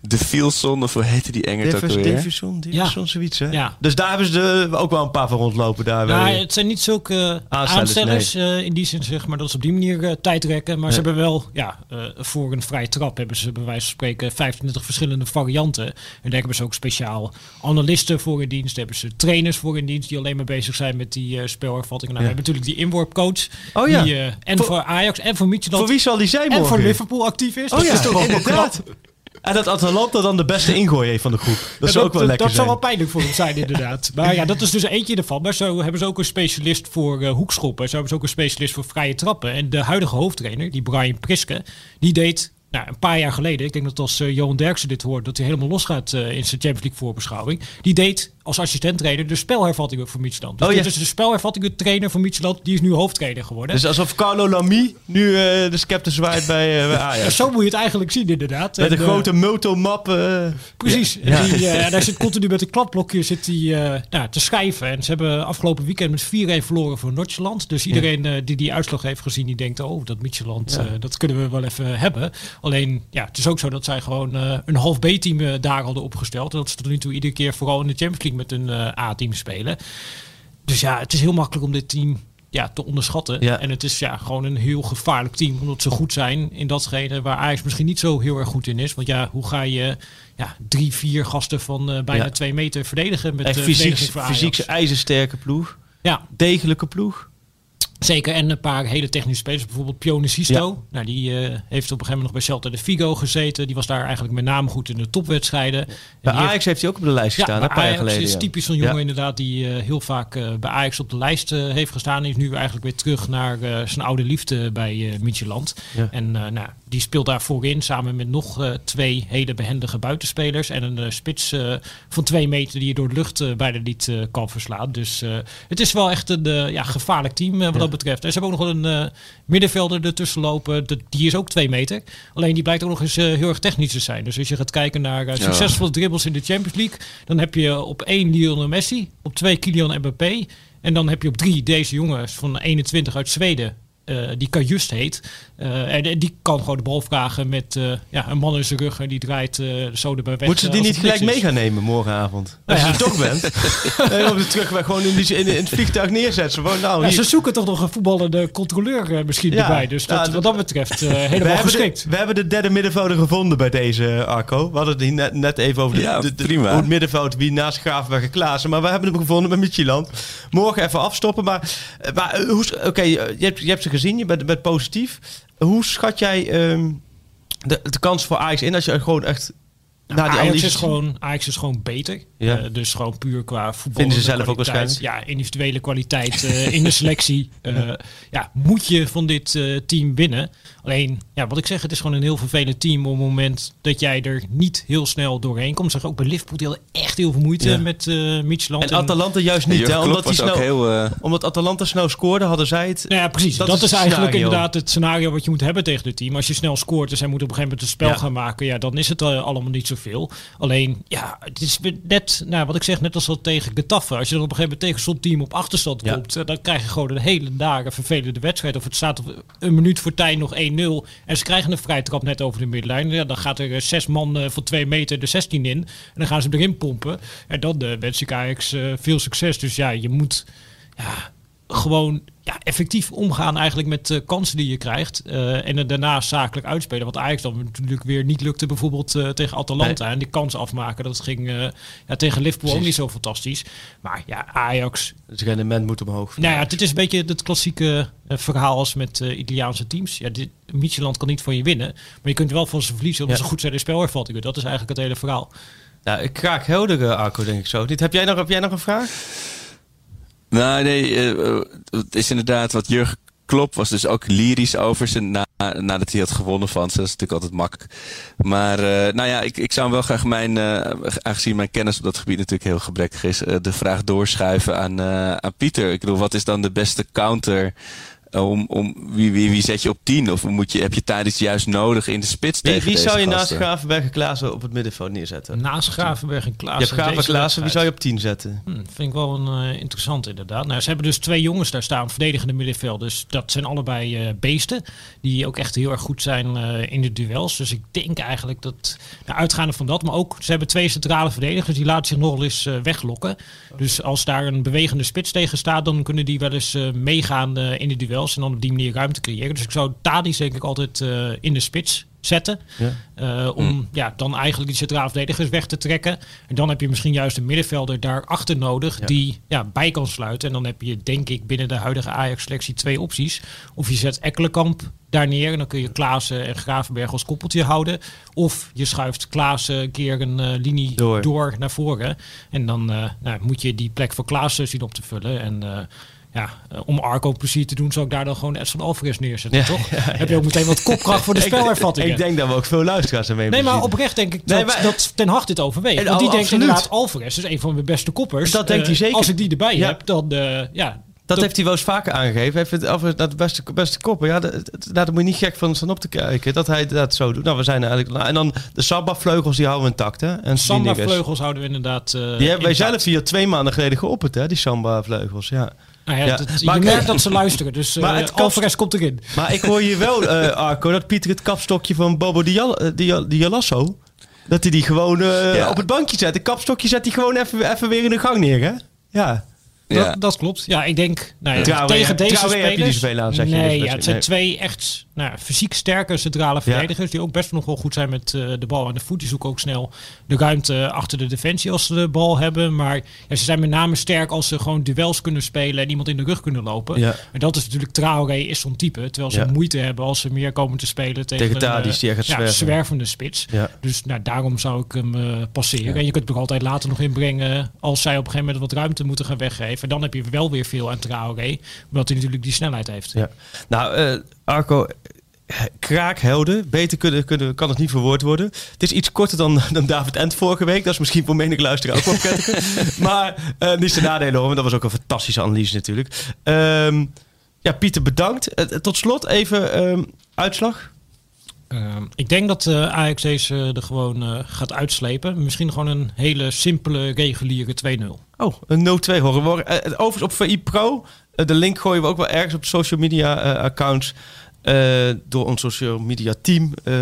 de Fielson, of hoe heette die Engert ook Davison? Davison, Davison, zoiets hè? Ja. Dus daar hebben ze er ook wel een paar van rondlopen daar. Nou, bij- het zijn niet zulke Aanstellers, aanstellers eh, in die zin, zeg maar, dat ze op die manier eh, tijd rekken. Maar ze hebben wel, ja, eh, voor een vrije trap hebben ze bij wijze van spreken 25 verschillende varianten. En daar hebben ze ook speciaal analisten voor in dienst. Daar hebben ze trainers voor in dienst die alleen maar bezig zijn met die eh spelervattingen. Nou, we hebben natuurlijk die inworpcoach. Oh ja. Die, eh, en Voor- voor, Ajax en voor Midtjylland. voor wie zal die zijn en voor Liverpool actief is. Oh Dat ja, is toch inderdaad. En dat Atalanta dan de beste ingooi heeft van de groep. Dat zou ook wel lekker dat zou wel pijnlijk voor hem zijn, inderdaad. Maar ja, dat is dus eentje ervan. Maar zo hebben ze ook een specialist voor eh, hoekschoppen. Zo hebben ze ook een specialist voor vrije trappen. En de huidige hoofdtrainer, die Brian Priske, die deed nou, een paar jaar geleden, ik denk dat als eh, Johan Derksen dit hoort, dat hij helemaal losgaat eh in zijn Champions League voorbeschouwing. Die deed als assistent-trainer de spelhervattingen voor Midtjylland. Dus Oh, ja. dit is de spelhervattingen trainer van Midtjylland, die is nu hoofdtrainer geworden. Dus alsof Carlo Lamy nu eh, de scepter zwaait bij, bij Ja, zo moet je het eigenlijk zien, inderdaad. Met En, een eh, grote motomap. Precies. Ja. En Die, eh, <laughs> daar zit continu met een kladblokje zit die, nou, te schrijven. En ze hebben afgelopen weekend met 4-1 verloren voor Noordjylland. Dus iedereen die die uitslag heeft gezien, die denkt... oh, dat Midtjylland, eh, dat kunnen we wel even hebben. Alleen, ja, het is ook zo dat zij gewoon een half B-team daar hadden opgesteld. En dat ze tot nu toe iedere keer vooral in de Champions League met een eh, A-team spelen. Dus ja, het is heel makkelijk om dit team ja, te onderschatten. Ja. En het is ja, gewoon een heel gevaarlijk team. Omdat ze goed zijn in datgene waar Ajax misschien niet zo heel erg goed in is. Want ja, hoe ga je ja, drie, vier gasten van eh, bijna Ja. twee meter verdedigen met echt eh, fysiek, fysiek ijzersterke ploeg. Ja, Degelijke ploeg. Zeker, en een paar hele technische spelers. Bijvoorbeeld Pione Sisto. Nou, die eh, heeft op een gegeven moment nog bij Celta de Vigo gezeten. Die was daar eigenlijk met name goed in de topwedstrijden. En Bij heeft- Ajax heeft hij ook op de lijst gestaan, ja, Ajax geleden. is typisch zo'n jongen Ja. inderdaad die eh, heel vaak eh, bij Ajax op de lijst heeft gestaan. Is nu eigenlijk weer terug naar zijn oude liefde bij Midtjylland. Ja. En nou, die speelt daar voorin samen met nog twee hele behendige buitenspelers. En een spits van twee meter die je door de lucht bijna niet eh, kan verslaan. Dus het is wel echt een ja, gevaarlijk team wat betreft. En ze hebben ook nog wel een eh, middenvelder ertussen lopen. De- die is ook twee meter. Alleen die blijkt ook nog eens eh, heel erg technisch te zijn. Dus als je gaat kijken naar eh, succesvolle dribbles in de Champions League. Dan heb je op één Lionel Messi. Op twee Kylian Mbappé. En dan heb je op drie deze jongens van 21 uit Zweden. die Kajust heet. Eh, en, en die kan gewoon de bal vragen met eh, ja, een man in zijn rug. En die draait eh zo erbij weg. Moeten ze die niet gelijk mee gaan nemen morgenavond? Nou Als ja. je er toch bent. <laughs> en op de terugweg gewoon in, die, in, in het vliegtuig neerzetten. Gewoon, nou, Ja, ze zoeken toch nog een voetballende controleur eh, misschien Ja. erbij. Dus dat, wat dat betreft eh, <laughs> we, helemaal hebben de, geschikt. we hebben de derde middenvelder gevonden bij deze Arco. We hadden het net, net even over de, Ja, de, de- prima. hoe het middenveld wie naast Gravenberg en Klaassen. Maar we hebben hem gevonden met Midtjylland. Morgen even afstoppen. Maar, maar hoe- oké, je, hebt, je hebt ze gezien. Je bent, bent positief. Hoe schat jij ehm, de, de kans voor Ajax in als je gewoon echt... die Ajax is, gewoon, Ajax is gewoon beter. Ja. Eh, dus gewoon puur qua voetbal. Vinden ze zelf ook waarschijnlijk. Ja, individuele kwaliteit eh, in de selectie. <laughs> Eh, ja, moet je van dit eh, team winnen. Alleen, ja, wat ik zeg, het is gewoon een heel vervelend team op het moment dat jij er niet heel snel doorheen komt. Zeg ook bij Liverpool, die hadden echt heel veel moeite Ja. met eh Midtjylland. En Atalanta juist niet, hè? Omdat, die snel, heel... omdat Atalanta snel scoorde, hadden zij het... Nou ja, precies. Dat Dat, is eigenlijk scenario. inderdaad het scenario wat je moet hebben tegen dit team. Als je snel scoort en zij moeten op een gegeven moment een spel Ja. gaan maken, ja, dan is het allemaal niet zoveel. Alleen, ja, het is net, nou, wat ik zeg, net als wat tegen Getafe. Als je dan op een gegeven moment tegen zo'n team op achterstand Ja. komt, eh, dan krijg je gewoon een hele nare, vervelende wedstrijd. Of het staat op een minuut voor tijd nog 1-0 en ze krijgen een vrije trap net over de middenlijn. Ja, dan gaat er eh, zes man eh, van twee meter de 16 in en dan gaan ze erin pompen. En dan eh, wens ik Ajax veel succes. Dus ja, je moet ja, gewoon ja, effectief omgaan eigenlijk met de kansen die je krijgt. eh, en het daarna zakelijk uitspelen. Wat Ajax dan natuurlijk weer niet lukte bijvoorbeeld eh, tegen Atalanta. En die kans afmaken, dat ging eh, ja, tegen Liverpool ook niet zo fantastisch. Maar ja, Ajax... Het rendement moet omhoog. Nou ja, dit is een beetje het klassieke eh, verhaal als met eh, Italiaanse teams. Ja, dit, Midtjylland kan niet van je winnen. Maar je kunt wel van ze verliezen omdat Ja. ze goed zijn in spelervattingen. Dat is eigenlijk het hele verhaal. Nou, ik graag helder, eh, Arco, denk ik zo. Niet. Heb, jij nog, heb jij nog een vraag? Nou, nee, eh, eh, het is inderdaad wat Jurgen Klopp was dus ook lyrisch over ze na, nadat hij had gewonnen van ze. Dat is natuurlijk altijd makkelijk. Maar eh, nou ja, ik, ik zou wel graag mijn, aangezien mijn kennis op dat gebied natuurlijk heel gebrekkig is, de vraag doorschuiven aan, aan Pieter. Ik bedoel, wat is dan de beste counter om, om wie, wie, wie zet je op 10? Of moet je, heb je Tadic juist nodig in de spits Wie, tegen wie deze zou je naast? Gravenberg en Klaassen op het middenveld neerzetten? Naast Gravenberg en je Klaassen. hebt Graven deze Klaassen, wie zou je op 10 zetten? Hm, vind ik wel een eh, interessant inderdaad. Nou, ze hebben dus twee jongens daar staan, verdedigende middenveld. Dus dat zijn allebei eh, beesten. Die ook echt heel erg goed zijn eh, in de duels. Dus ik denk eigenlijk dat, nou, uitgaande van dat, maar ook ze hebben twee centrale verdedigers. Die laten zich nog wel eens eh, weglokken. Dus als daar een bewegende spits tegen staat, dan kunnen die wel eens eh, meegaan eh, in de duels. En dan op die manier ruimte creëren. Dus ik zou Tadis denk ik altijd eh, in de spits zetten. Ja. Eh, om ja, dan eigenlijk die centrale verdedigers weg te trekken. En dan heb je misschien juist een middenvelder daarachter nodig Ja. die ja, bij kan sluiten. En dan heb je denk ik binnen de huidige Ajax-selectie twee opties. Of je zet Ekkelenkamp daar neer en dan kun je Klaassen en Gravenberg als koppeltje houden. Of je schuift Klaassen een keer een eh, linie Door. door. naar voren. En dan eh, nou, moet je die plek voor Klaassen zien op te vullen. En eh, ja, eh, om Arco plezier te doen, zou ik daar dan gewoon Edson Alvarez neerzetten, Ja, toch? <laughs> Heb je ook meteen wat kopkracht voor de <laughs> spelervattingen. Ik denk dat we ook veel luisteraars ermee Nee, maar oprecht denk ik Nee, dat, maar- dat Ten Hag dit overweegt. En Want die denkt inderdaad, Alvarez is een van mijn beste koppers. Dat denkt Eh, hij zeker. Als ik die erbij heb, dan eh, ja... Dat heeft hij wel eens vaker aangegeven. Hij vindt Alvarez dat de beste, beste koppen. Ja, dat, daar moet je niet gek van staan op te kijken. Dat hij dat zo doet. Nou, we zijn eigenlijk... nou, en dan de Samba-vleugels, die houden we intact, hè? En Samba Sliedingers. vleugels houden we inderdaad... eh, Die hebben wij zelf hier twee maanden geleden geopperd, hè? Die Samba-vleugels, ja. Nou ja, Ja. dat- Maar je merkt dat ze luisteren, dus Maar maar het kapst- Alvarez komt erin. Maar ik hoor hier wel, eh, <laughs> Arco, dat Pieter het kapstokje van Bobo eh, Dial- Dialasso... dat hij die gewoon eh, Ja. op het bankje zet. Het kapstokje zet hij gewoon even, even weer in de gang neer, hè? Ja. Ja. Dat, dat klopt. Ja, ik denk nou ja, Traoré tegen deze Traoré heb je spelers... aan, zeg je in nee, ja, het zijn twee echt nou, fysiek sterke centrale verdedigers... die ook best nog wel goed zijn met eh, de bal aan de voet. Die zoeken ook snel de ruimte achter de defensie als ze de bal hebben. Maar ja, ze zijn met name sterk als ze gewoon duels kunnen spelen... en iemand in de rug kunnen lopen. En dat is natuurlijk Traoré is zo'n type. Terwijl ze moeite hebben als ze meer komen te spelen... tegen, Tegen een, Tadic eh, die gaat zwerven. zwervende spits. Dus nou, daarom zou ik hem eh, passeren. En je kunt hem er altijd later nog inbrengen als zij op een gegeven moment wat ruimte moeten gaan weggeven. En dan heb je wel weer veel aan Traoré, omdat hij natuurlijk die snelheid heeft. Ja. Nou, eh, Arco, kraakhelden. Beter kunnen, kunnen, kan het niet verwoord worden. Het is iets korter dan, <laughs> dan David Ent vorige week. Dat is misschien voor menig luisteraar ook wel <laughs> maar eh niet zijn nadelen hoor, want dat was ook een fantastische analyse natuurlijk. Ehm, ja, Pieter, bedankt. Eh, tot slot even ehm, uitslag. Ehm, ik denk dat eh Ajax deze er gewoon eh, gaat uitslepen. Misschien gewoon een hele simpele, reguliere 2-0. Oh, een 0-2 horen. Eh, overigens op VI Pro. eh, de link gooien we ook wel ergens op social media eh, accounts. eh, door ons social media team. eh,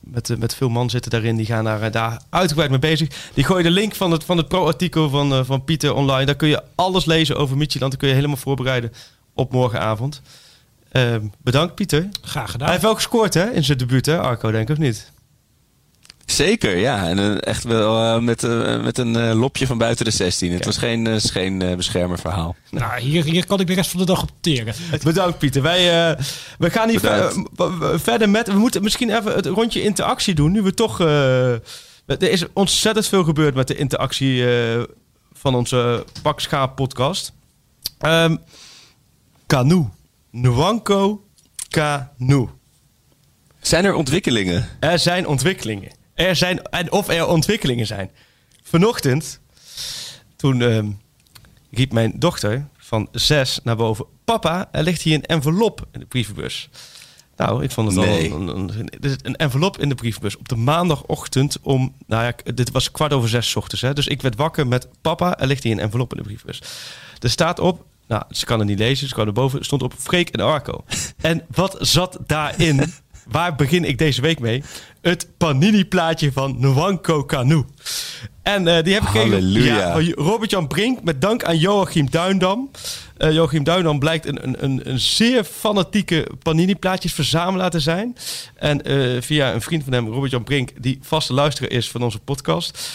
met, eh, met veel man zitten daarin. Die gaan daar, eh, daar uitgebreid mee bezig. Die gooien de link van het, van het pro-artikel van, eh, van Pieter online. Daar kun je alles lezen over Midtjylland. Dan kun je helemaal voorbereiden op morgenavond. Eh, bedankt Pieter. Graag gedaan. Hij heeft wel gescoord hè, in zijn debuut hè, Arco denk ik of niet? Zeker, ja. En eh, echt wel eh, met, eh, met een lopje van buiten de 16. Het was geen, geen beschermerverhaal. Nou, hier, hier kan ik de rest van de dag op teren. <laughs> Bedankt Pieter. Wij, eh, we gaan hier ver- verder met... We moeten misschien even het rondje interactie doen. Nu we toch... eh, er is ontzettend veel gebeurd met de interactie eh, van onze Pak Schaap podcast. Ehm Canoe. Nwanko Canoe. Zijn er ontwikkelingen? Er zijn ontwikkelingen. Er zijn, en of er ontwikkelingen zijn. Vanochtend, toen ehm, riep mijn dochter van zes naar boven... Papa, er ligt hier een envelop in de brievenbus. Nou, ik vond het Nee. al een, een, een envelop in de brievenbus. Op de maandagochtend om... Nou ja, dit was kwart over zes 's ochtends. Hè, dus ik werd wakker met... Papa, er ligt hier een envelop in de brievenbus. Er staat op... Nou, ze kan het niet lezen. Ze kan erboven. stond op Freek en Arco. <laughs> En wat zat daarin? Waar begin ik deze week mee? Het Panini-plaatje van Nwanko Canoe. En eh, die heb ik gekregen Halleluja. van Robert-Jan Brink met dank aan Joachim Duindam. Eh, Joachim Duindam blijkt een, een, een, zeer fanatieke Panini-plaatjesverzamelaar te zijn. En eh, via een vriend van hem, Robert-Jan Brink, die vaste luisteraar is van onze podcast...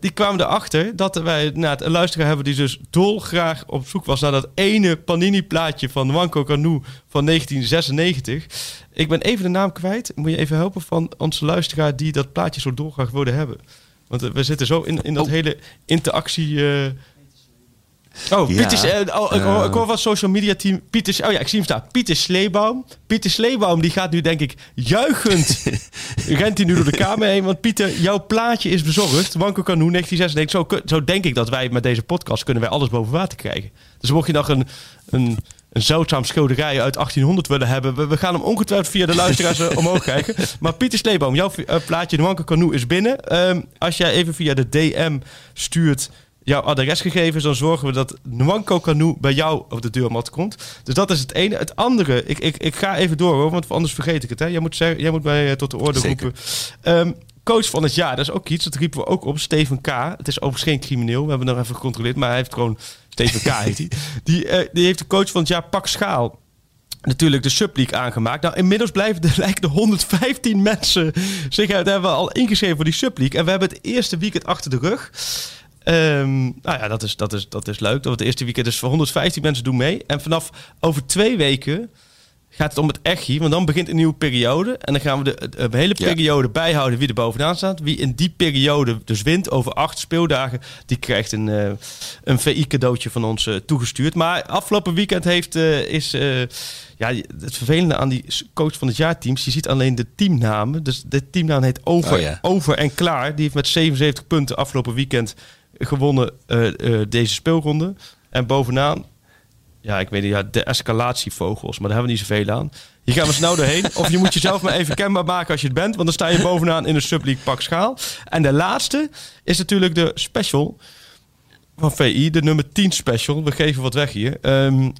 die kwamen erachter dat wij nou, een luisteraar hebben die dus dolgraag op zoek was naar dat ene Panini-plaatje van Nwanko Canoe van 1996. Ik ben even de naam kwijt. Moet je even helpen van onze luisteraar die dat plaatje zo dolgraag wilde hebben. Want eh, we zitten zo in, in dat Oh. hele interactie... eh, Oh, Ja. Pieter, eh, oh, ik, hoor, ik hoor van social media team. Pieter, oh ja, ik zie hem staan. Pieter Sleebaum. Pieter Sleebaum die gaat nu denk ik juichend. <laughs> rent hij nu door de kamer heen. Want Pieter, jouw plaatje is bezorgd. Wanko Canoe 1996. Zo, zo denk ik dat wij met deze podcast kunnen wij alles boven water krijgen. Dus mocht je nog een, een, een zeldzaam schilderij uit 1800 willen hebben. We, we gaan hem ongetwijfeld via de luisteraars <laughs> eh, omhoog kijken. Maar Pieter Sleeboom, jouw uh, plaatje Nwanko Canoe is binnen. Ehm, als jij even via de DM stuurt jouw adresgegevens, dan zorgen we dat Nwanko Canoe bij jou op de deurmat komt. Dus dat is het ene. Het andere, ik, ik, ik ga even door, hoor, want anders vergeet ik het. Hè. Jij, moet zeggen, jij moet mij uh, tot de orde roepen. Ehm, coach van het jaar, dat is ook iets, dat riepen we ook op. Steven K. Het is overigens geen crimineel, we hebben nog even gecontroleerd, maar hij heeft gewoon, Steven K. <laughs> heet hij. Die, uh, die heeft de coach van het jaar Pak Schaal natuurlijk de Subleague aangemaakt. Nou, inmiddels blijven er, <laughs> lijken de 115 mensen zich uit hebben al ingeschreven voor die Subleague. En we hebben het eerste weekend achter de rug. Um, nou ja, dat is, dat, is, dat is leuk. Dat het eerste weekend is voor 115 mensen doen mee. En vanaf over twee weken gaat het om het echi. Want dan begint een nieuwe periode. En dan gaan we de, de hele periode ja. bijhouden wie er bovenaan staat. Wie in die periode dus wint over acht speeldagen. Die krijgt een, uh, een VI cadeautje van ons uh, toegestuurd. Maar afgelopen weekend heeft, uh, is... ja, het vervelende aan die coach van het jaarteams, je ziet alleen de teamnamen. Dus de teamnaam heet Over, Oh ja. Over en Klaar. Die heeft met 77 punten afgelopen weekend gewonnen deze speelronde. En bovenaan ja, ik weet niet, ja, de escalatievogels, maar daar hebben we niet zoveel aan. Hier gaan we snel doorheen. Of je moet jezelf maar even kenbaar maken als je het bent, want dan sta je bovenaan in de subleague pak schaal. En de laatste is natuurlijk de special van VI, de nummer 10 special. We geven wat weg hier. Um,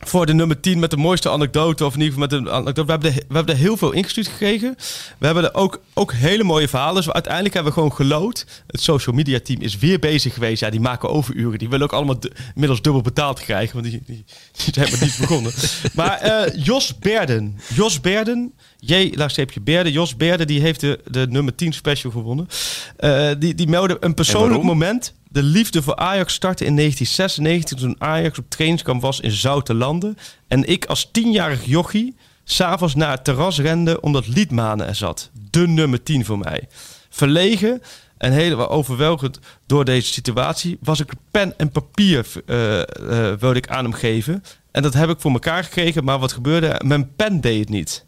voor de nummer 10 met de mooiste anekdote. Of in ieder geval met een anekdote. We hebben, er, we hebben er heel veel ingestuurd gekregen. We hebben er ook, ook hele mooie verhalen. Dus uiteindelijk hebben we gewoon gelood. Het social media team is weer bezig geweest. Ja, die maken overuren. Die willen ook allemaal inmiddels dubbel betaald krijgen. Want die, die, die zijn maar niet begonnen. <laughs> Maar uh, Jos Berden. Jos Berden. J, laagstreepje Berden. Jos Berden die heeft de, de nummer 10 special gewonnen. Uh, die, die meldde een persoonlijk moment. De liefde voor Ajax startte in 1996 toen Ajax op trainingskamp was in Zoutelanden. En ik als tienjarig jochie s'avonds naar het terras rende omdat Liedmanen er zat. De nummer 10 voor mij. Verlegen en helemaal overweldigd door deze situatie was ik pen en papier uh, uh, wilde ik aan hem geven. En dat heb ik voor elkaar gekregen, maar wat gebeurde? Mijn pen deed het niet.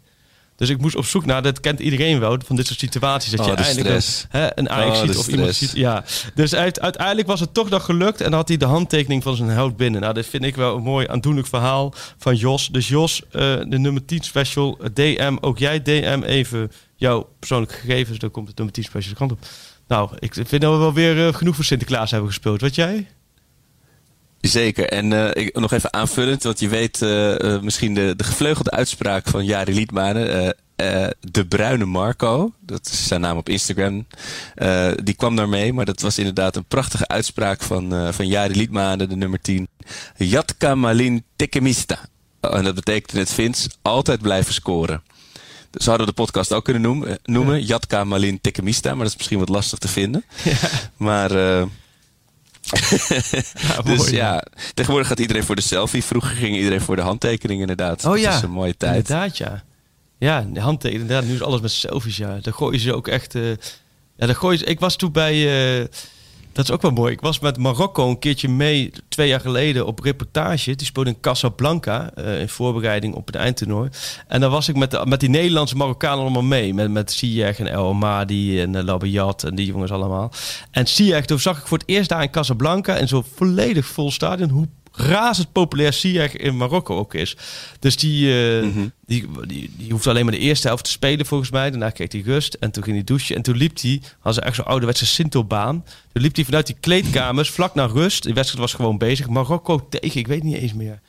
Dus ik moest op zoek naar, dat kent iedereen wel, van dit soort situaties. Dat oh, je eindelijk een, hè, een Ajax oh, ziet of iemand ziet. Ja. Dus uit, uiteindelijk was het toch nog gelukt en had hij de handtekening van zijn held binnen. Nou, dit vind ik wel een mooi aandoenlijk verhaal van Jos. Dus Jos, uh, de nummer 10 special, DM, ook jij DM even jouw persoonlijke gegevens. Dan komt het nummer 10 special de kant op. Nou, ik vind dat we wel weer uh, genoeg voor Sinterklaas hebben gespeeld. Wat jij? Zeker. En uh, ik, nog even aanvullend, want je weet uh, uh, misschien de, de gevleugelde uitspraak van Jari Liedmanen. de Bruine Marco, dat is zijn naam op Instagram. die kwam daarmee, maar dat was inderdaad een prachtige uitspraak van, van Jari Liedmanen, de nummer 10. Jatka Malin Tekemista. en dat betekent in het Fins altijd blijven scoren. Zo hadden we de podcast ook kunnen noemen. noemen ja. Jatka Malin Tekemista, maar dat is misschien wat lastig te vinden. Ja. Maar... <laughs> ja, dus mooi, ja, tegenwoordig gaat iedereen voor de selfie. Vroeger ging iedereen voor de handtekening inderdaad. Oh ja, dat is een mooie tijd. Inderdaad, ja. Ja, de handtekening. Inderdaad, nu is alles met selfies, ja. Daar gooien ze ook echt... Uh, ja, daar gooien ze... Ik was toen bij... Uh, dat is ook wel mooi. Ik was met Marokko een keertje mee, twee jaar geleden, op reportage. Die speelde in Casablanca, uh, in voorbereiding op het eindtoernooi. En dan was ik met, de, met die Nederlandse Marokkanen allemaal mee. Met, met Ziyech en El Amadi en uh, Labiat en die jongens allemaal. En Ziyech, toen zag ik voor het eerst daar in Casablanca... in zo'n volledig vol stadion, hoe razend populair Ziyech in Marokko ook is. Dus die, uh, mm-hmm. die, die, die hoeft alleen maar de eerste helft te spelen volgens mij. Daarna kreeg hij rust en toen ging hij douchen. En toen liep hij, had ze echt zo'n ouderwetse Sintelbaan. Toen liep hij vanuit die kleedkamers vlak naar rust. De wedstrijd was gewoon bezig. Marokko tegen, ik weet niet eens meer.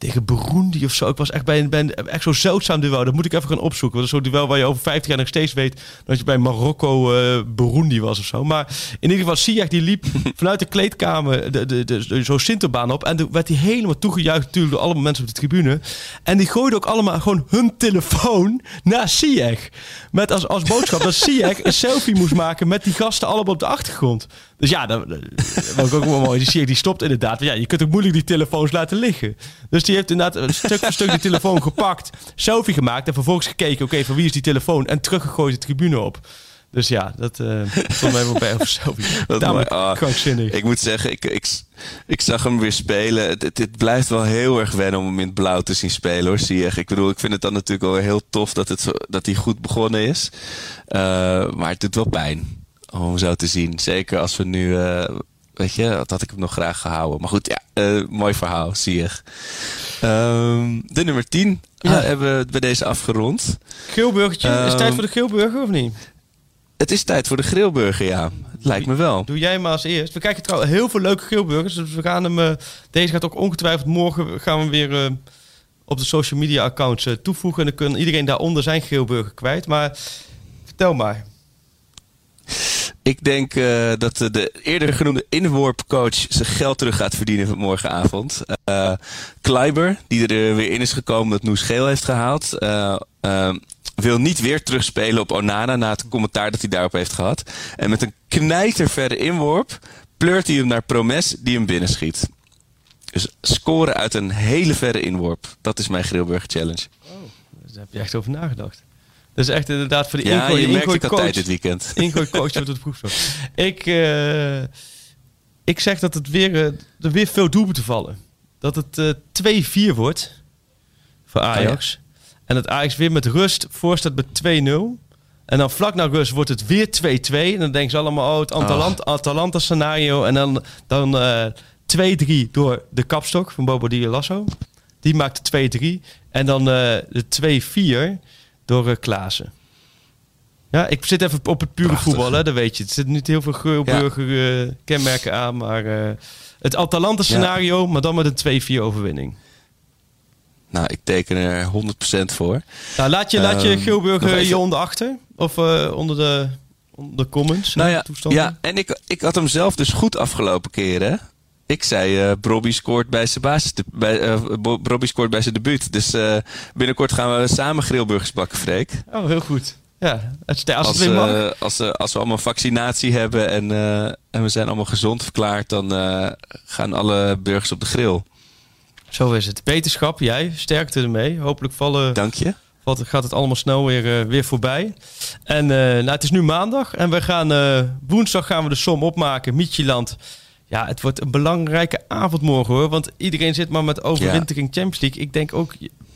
Tegen Burundi of zo. Ik was echt bij een, bij een echt zo zeldzaam duel. Dat moet ik even gaan opzoeken. Dat is zo'n duel waar je over 50 jaar nog steeds weet dat je bij Marokko uh, Burundi was of zo. Maar in ieder geval, Ziyech die liep <laughs> vanuit de kleedkamer de, de, de, de, zo'n Sinterbaan op. En toen werd hij helemaal toegejuicht natuurlijk door allemaal mensen op de tribune. En die gooiden ook allemaal gewoon hun telefoon naar Ziyech. Met als, als boodschap dat Ziyech een <laughs> selfie moest maken met die gasten allemaal op de achtergrond. Dus ja, dat, dat was ook wel mooi. Die die stopt inderdaad. Want ja, je kunt ook moeilijk die telefoons laten liggen. Dus die heeft inderdaad stuk voor stuk die telefoon gepakt, selfie gemaakt en vervolgens gekeken, oké, okay, van wie is die telefoon? En teruggegooid de tribune op. Dus ja, dat uh, stond mij wel bij over selfie. <laughs> Oh, krankzinnig. Ik moet zeggen, ik, ik, ik zag hem weer spelen. Het, het, het, blijft wel heel erg wennen om hem in het blauw te zien spelen hoor, zie je. Ik bedoel, ik vind het dan natuurlijk wel heel tof dat, het zo, dat hij goed begonnen is. Uh, maar het doet wel pijn om zo te zien. Zeker als we nu... Uh, weet je, dat had ik hem nog graag gehouden. Maar goed, ja, uh, mooi verhaal, zie je. Ehm, de nummer 10 Ja. eh, hebben we bij deze afgerond. Geelburgertje. is het tijd Ehm, voor de Geelburger of niet? Het is tijd voor de grillburger, ja. Lijkt me wel. Doe jij maar als eerst. We kijken trouwens heel veel leuke Geelburgers. Dus we gaan hem... eh, deze gaat ook ongetwijfeld morgen... gaan we weer eh, op de social media accounts eh, toevoegen. En dan kan iedereen daaronder zijn Geelburger kwijt. Maar vertel maar. Ik denk eh, dat de, de eerder genoemde inworpcoach zijn geld terug gaat verdienen morgenavond. Eh Kleiber, die er eh, weer in is gekomen dat Noes Geel heeft gehaald. eh, eh, wil niet weer terugspelen op Onana na het commentaar dat hij daarop heeft gehad. En met een knijterverre inworp pleurt hij hem naar Promes die hem binnenschiet. Dus scoren uit een hele verre inworp. Dat is mijn Grillburger Challenge. Daar heb je echt over nagedacht. Dat is echt inderdaad voor de Ja, ingooi, je merkt ik ingooi had tijd coach. dit weekend. <laughs> Ingooi coach wordt het vroeg zo. Ik, eh, ik zeg dat het weer, eh, er weer veel doelpunten vallen. Dat het eh 2-4 wordt voor Ajax. En dat Ajax weer met rust voorstaat met 2-0. En dan vlak na rust wordt het weer 2-2. En dan denken ze allemaal, oh, het Atalanta, Atalanta scenario. En dan, dan eh 2-3 door de kapstok van Bobo Di Lasso. Die maakt de 2-3. En dan eh, de 2-4 door eh Klaassen. Ja, ik zit even op het pure Prachtig. voetbal, hè, dat weet je. Er zitten niet heel veel geurburger eh, kenmerken aan, maar eh, het Atalanta scenario, maar dan met een 2-4 overwinning. Nou, ik teken er 100% voor. Nou, laat je, laat je Ehm, Geelburger even- je onder achter? Of onder, de, onder de comments? Nou ja, toestanden? ja en ik, ik had hem zelf dus goed afgelopen keren. Ik zei, eh Brobby scoort bij zijn basis, bij, eh, scoort bij zijn debuut. Dus eh, binnenkort gaan we samen grillburgers bakken, Freek. Oh, heel goed. Ja, als, als, Als, als, als we allemaal vaccinatie hebben en, en we zijn allemaal gezond verklaard, dan gaan alle burgers op de grill. Zo is het. Beterschap, jij, sterkte ermee. Hopelijk vallen, Dank je. valt, gaat het allemaal snel weer, weer voorbij. En nou, het is nu maandag en we gaan woensdag gaan we de som opmaken. Mietjeland. Ja, het wordt een belangrijke avond morgen hoor. Want iedereen zit maar met overwintering Champions League. Ik denk ook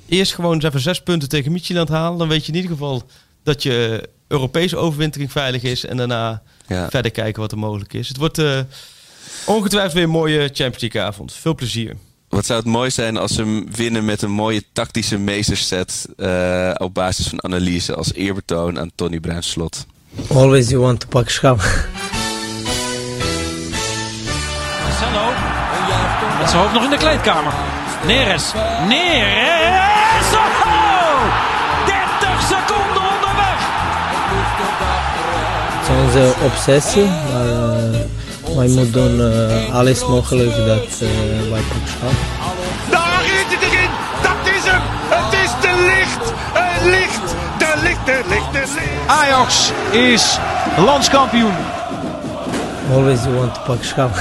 eerst gewoon eens even zes punten tegen Mietjeland halen. Dan weet je in ieder geval dat je Europese overwintering veilig is. En daarna Ja. verder kijken wat er mogelijk is. Het wordt eh, ongetwijfeld weer een mooie Champions League avond. Veel plezier. Wat zou het mooi zijn als ze winnen met een mooie tactische meesterset eh, op basis van analyse als eerbetoon aan Tony Bruins slot. Always you want to pak schap. Met zijn hoofd nog in de kleedkamer. Neres. Neres. Oh! 30 seconden onderweg. Het is onze obsessie, maar eh, wij moeten doen eh, alles mogelijk dat eh, wij pak schap. Daar is het erin. Dat is hem. Het is de licht. Het licht. De licht, de licht, de licht. Ajax is landskampioen. Always you want to pak schap.